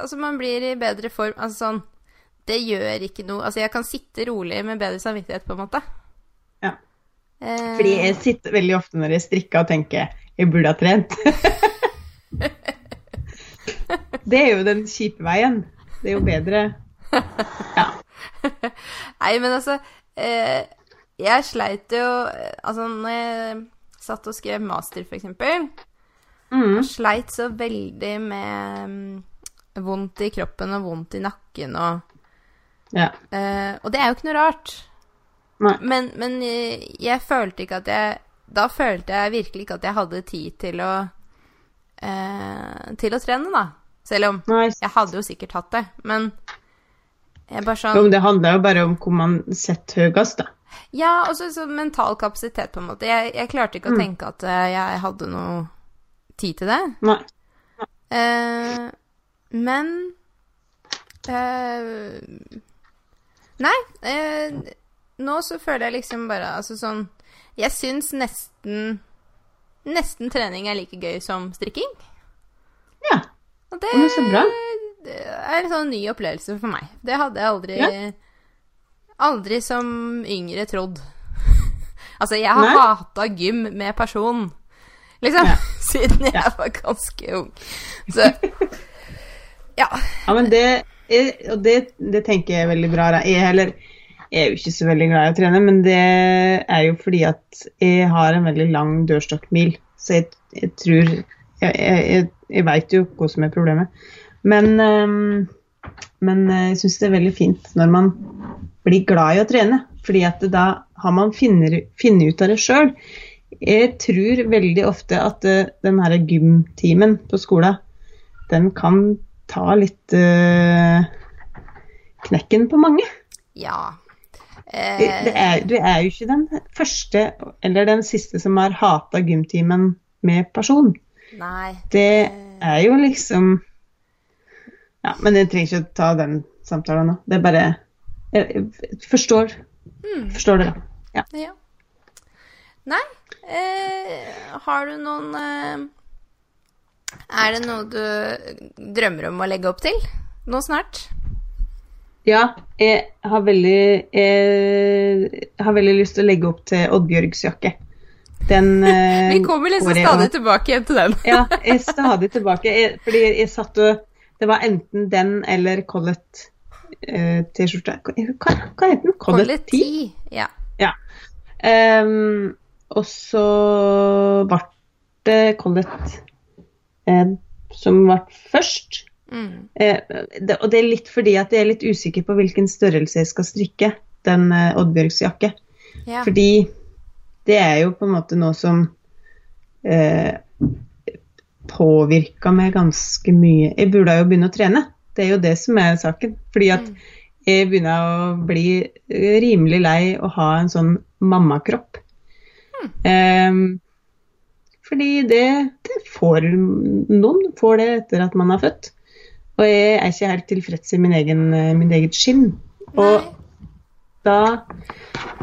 A: Altså, man blir i bedre form Altså sånn Det gjør ikke noe Altså, jeg kan sitte rolig med bedre samvittighet, på en måte.
B: Ja.
A: Eh,
B: Fordi jeg sitter veldig ofte når jeg strikker og tenker jeg burde ha trent. det er jo den kjipe veien. Det er jo bedre Ja.
A: Nei, men altså eh, Jeg sleit jo eh, Altså, når jeg satt og skrev master, for eksempel,
B: Mm.
A: sleit så veldig med um, vondt i kroppen og vondt i nakken og
B: ja.
A: Uh, Og det er jo ikke noe rart. Men, men eh, jeg følte ikke at jeg Da følte jeg virkelig ikke at jeg hadde tid til å uh, Til å trene, da. Selv om
B: Nei.
A: jeg hadde jo sikkert hatt det. Men jeg bare sånn
B: men det handler jo bare om hvor man setter høyest, da.
A: Ja, og så mental kapasitet, på en måte. Jeg, jeg klarte ikke å
B: Mm.
A: tenke at jeg hadde noe tid til det.
B: Nei.
A: Eh, men eh, Nei. Eh, nå så føler jeg liksom bare Altså sånn Jeg syns nesten Nesten trening er like gøy som strikking.
B: Ja.
A: Og det,
B: så bra.
A: det er en sånn ny opplevelse for meg. Det hadde jeg aldri
B: Ja.
A: Aldri som yngre trodd. altså, jeg har hata gym med person, liksom,
B: Ja.
A: siden jeg var ganske ung. Så ja.
B: Ja, men det er, Og det, det tenker jeg er veldig bra. Jeg, heller, jeg er jo ikke så veldig glad i å trene, men det er jo fordi at jeg har en veldig lang dørstokkmil. Så jeg, jeg tror Jeg, jeg, jeg, veit jo hva som er problemet. Men, øhm, men jeg syns det er veldig fint når man blir glad i å trene. Fordi at da har man funnet ut av det sjøl. Jeg tror veldig ofte at uh, den her gymtimen på skolen, den kan ta litt uh, knekken på mange.
A: ja.
B: Eh... det er, du er jo ikke den første eller den siste som har hata gymtimen med person.
A: nei.
B: Det er jo liksom Ja, men jeg trenger ikke å ta den samtalen nå. Det er bare Jeg, jeg forstår, forstår dere. Ja.
A: Ja. Nei. Eh, har du noen eh, Er det noe du drømmer om å legge opp til nå snart?
B: Ja, jeg har veldig Jeg har veldig lyst til å legge opp til Oddbjørgs jakke. Den eh,
A: Vi kommer liksom
B: året,
A: stadig tilbake igjen til den.
B: Ja, jeg stadig tilbake. Jeg, fordi jeg satt og Det var enten den eller Collett eh, T-skjorte. Hva, hva heter den?
A: Collett-T?
B: 10?
A: 10. Ja.
B: Ehm, og så ble det Collett eh, som ble først.
A: Mm.
B: Eh, det, og det er litt fordi at jeg er litt usikker på hvilken størrelse jeg skal strikke den eh, Oddbjørgs jakke.
A: ja.
B: Fordi det er jo på en måte noe som eh, påvirka meg ganske mye. Jeg burde jo begynne å trene. Det er jo det som er saken. Fordi at jeg begynner å bli rimelig lei å ha en sånn mammakropp. Eh, fordi det, det får Noen får det etter at man er født. Og jeg er ikke helt tilfreds i min egen, eh, min eget skinn. Og
A: Nei.
B: da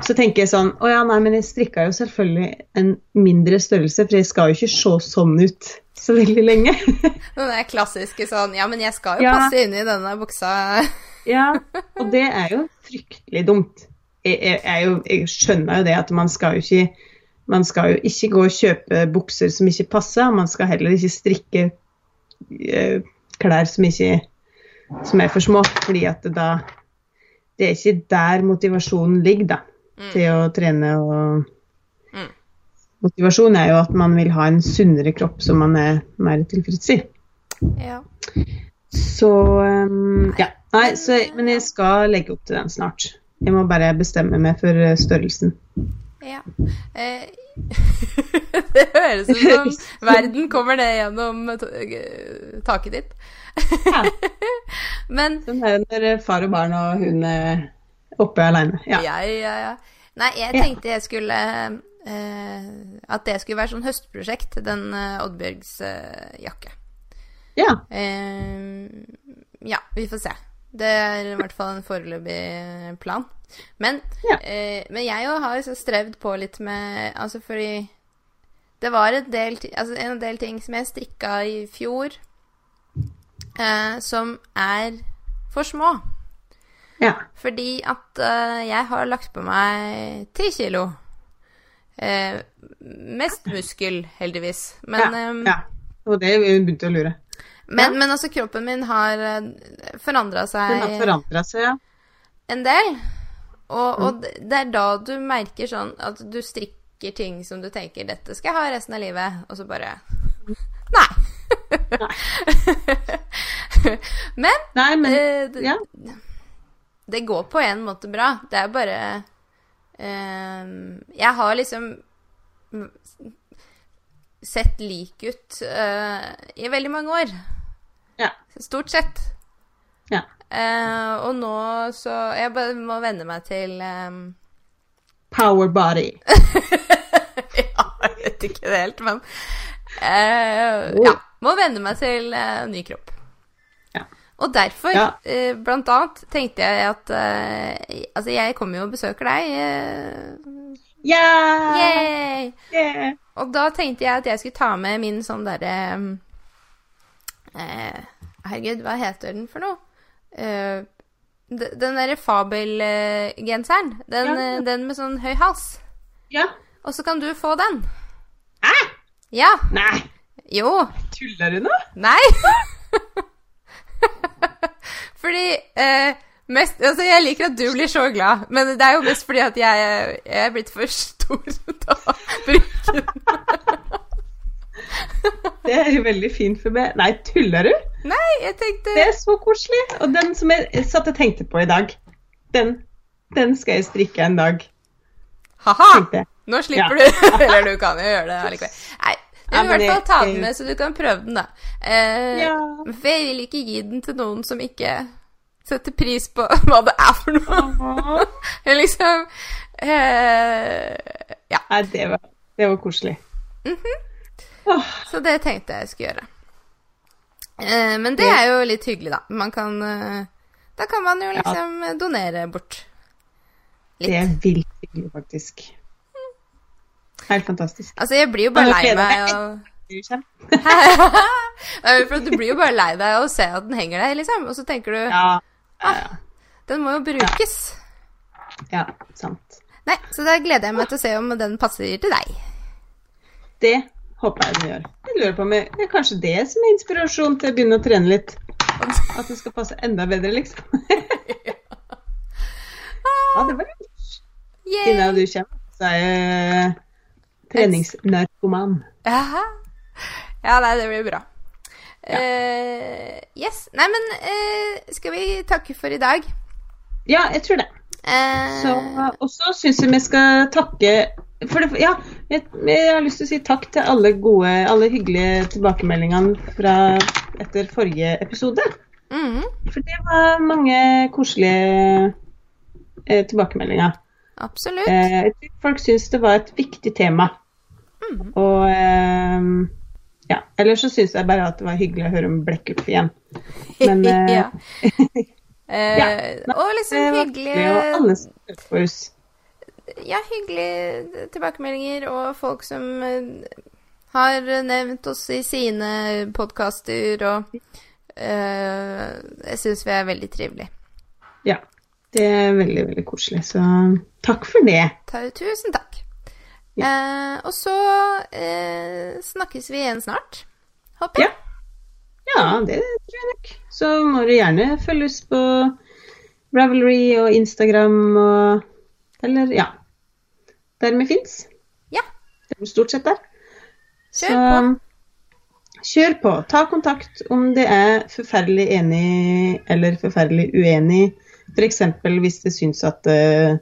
B: så tenker jeg sånn Å ja, nei, men jeg strikka jo selvfølgelig en mindre størrelse, for jeg skal jo ikke se sånn ut så veldig lenge.
A: Den der klassiske sånn Ja, men jeg skal jo
B: Ja.
A: passe inn i denne buksa.
B: ja, og det er jo fryktelig dumt. Jeg, jeg, jeg, jo, jeg skjønner jo det at man skal jo ikke man skal jo ikke gå og kjøpe bukser som ikke passer, man skal heller ikke strikke eh, klær som ikke som er for små, fordi at det da Det er ikke der motivasjonen ligger, da, til å trene og
A: Mm.
B: Motivasjon er jo at man vil ha en sunnere kropp som man er mer tilfreds i.
A: Ja.
B: Så um, ja. Nei, så, men jeg skal legge opp til den snart. Jeg må bare bestemme meg for eh, størrelsen.
A: Ja. Eh, det høres ut som verden kommer ned gjennom taket ditt.
B: Ja.
A: Men
B: Som når far og barn og hun er oppe alene. Ja.
A: Ja, ja, ja. Nei, jeg tenkte jeg skulle eh, At det skulle være sånn høstprosjekt, den eh, Oddbjørgs eh, jakke.
B: ja.
A: Eh, ja, vi får se. Det er i hvert fall en foreløpig plan. Men,
B: Ja.
A: eh, men jeg òg har strevd på litt med Altså fordi det var del, altså en del ting som jeg strikka i fjor, eh, som er for små.
B: Ja.
A: Fordi at eh, jeg har lagt på meg ti kilo. Eh, mest muskel, heldigvis. Men,
B: ja.
A: eh,
B: ja. Og det begynte å lure.
A: Men, men altså, kroppen min har forandra
B: Den
A: seg
B: har forandra seg, ja.
A: en del. Og,
B: Mm.
A: og det det er da du merker sånn at du strikker ting som du tenker 'dette skal jeg ha resten av livet', og så bare Nei. men
B: Nei, men
A: eh, det,
B: ja.
A: det går på en måte bra. Det er bare eh, Jeg har liksom sett lik ut uh, i veldig mange år.
B: Ja.
A: Stort sett.
B: ja.
A: Uh, og nå så Jeg bare må venne meg til um...
B: Power body.
A: Ja, jeg vet ikke det helt, men uh, Ja. Må venne meg til ny kropp.
B: Ja.
A: Og derfor, eh, blant annet, tenkte jeg at Altså, jeg kommer jo og besøker deg.
B: Yeah! Yeah!
A: Og da tenkte jeg at jeg skulle ta med min sånn derre eh, Herregud, hva heter den for noe? Eh, den derre fabelgenseren. Den,
B: Ja.
A: eh, den med sånn høy hals.
B: Ja.
A: Og så kan du få den.
B: Hæ?
A: Ja.
B: Nei,
A: Jo.
B: tuller du nå?
A: Nei. fordi eh, mest Altså, jeg liker at du blir så glad, men det er jo mest fordi at jeg, jeg er blitt for stor til å bruke den.
B: Det er jo veldig fint for meg. Nei, tuller du?
A: Nei, jeg tenkte
B: Det er så koselig. Og den som jeg satt og tenkte på i dag, den, den skal jeg strikke en dag,
A: Ha-ha! Nå slipper du. Eller du kan jo gjøre det allikevel. Nei, du
B: Ja,
A: må i hvert fall ta den med, så du kan prøve den, da. Eh,
B: Ja.
A: For jeg vil ikke gi den til noen som ikke setter pris på hva det er for noe.
B: Åh.
A: Jeg liksom eh, Ja.
B: Nei, det var, det var koselig. Åh,
A: Så det tenkte jeg skulle gjøre. Eh, men det er jo litt hyggelig, da. Man kan eh, Da kan man jo liksom donere bort litt.
B: det er vilt hyggelig, faktisk. Helt fantastisk.
A: Altså, jeg blir jo bare lei meg og for Du blir jo bare lei deg av å se at den henger der, liksom. Og så tenker du
B: Ja, ja, ja.
A: den må jo brukes.
B: ja, sant.
A: Nei, Så da gleder jeg meg til å se om den passer til deg.
B: Det håper jeg den gjør. Jeg lurer på om jeg, det er kanskje det som er inspirasjon til å begynne å trene litt. At det skal passe enda bedre, liksom. Ja, det var lurt.
A: Yay!
B: du kommer, så er jeg treningsnarkoman.
A: Ja, nei, det blir bra. Eh, yes. Nei, men uh, skal vi takke for i dag?
B: Ja, jeg tror det.
A: Eh,
B: Så, og så syns jeg vi skal takke for det, ja, jeg, jeg har lyst til å si takk til alle gode, alle hyggelige tilbakemeldingene fra etter forrige episode.
A: Mm.
B: For det var mange koselige eh, tilbakemeldinger.
A: absolutt.
B: Eh, folk syns det var et viktig tema.
A: Mm.
B: Og eh, ja. Ellers så syns jeg bare at det var hyggelig å høre om Blekkulf igjen. Men eh,
A: ja. Eh,
B: ja.
A: og liksom
B: hyggelig, og alle.
A: Ja, hyggelige tilbakemeldinger og folk som eh, har nevnt oss i sine podkaster og uh, Jeg syns vi er veldig trivelige.
B: Ja. Det er veldig, veldig koselig. Så takk for det.
A: Tusen takk. Eh, og så eh, snakkes vi igjen snart. Håper jeg.
B: Ja. Ja, det tror jeg nok. Så må du gjerne følge oss på Ravelry og Instagram og Eller, ja. Der vi fins.
A: Ja.
B: Det er stort sett der.
A: Kjør
B: Så kjør på. Ta kontakt om det er forferdelig enig eller forferdelig uenig. F.eks. hvis det syns at, eh,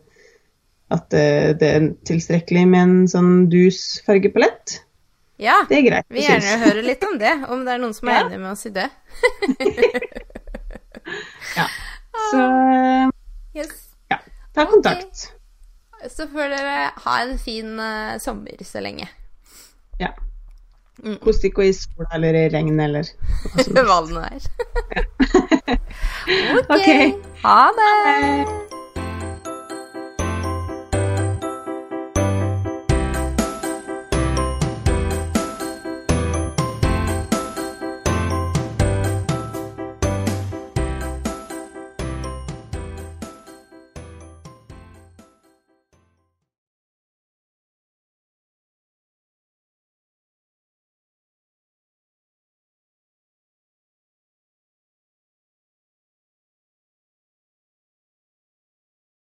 B: at eh, det er tilstrekkelig med en sånn dus fargepalett.
A: Ja.
B: Det er greit.
A: Vi gjerne høre litt om det, om det er noen som er
B: Ja.
A: enig med oss i det.
B: Ja. Så eh,
A: Yes.
B: ja, ta kontakt.
A: Så får dere ha en fin uh, sommer så lenge.
B: Ja.
A: Mm.
B: Kos dere i sola eller i regn eller
A: Hva det nå er.
B: Ok.
A: Ha det!
B: Hei.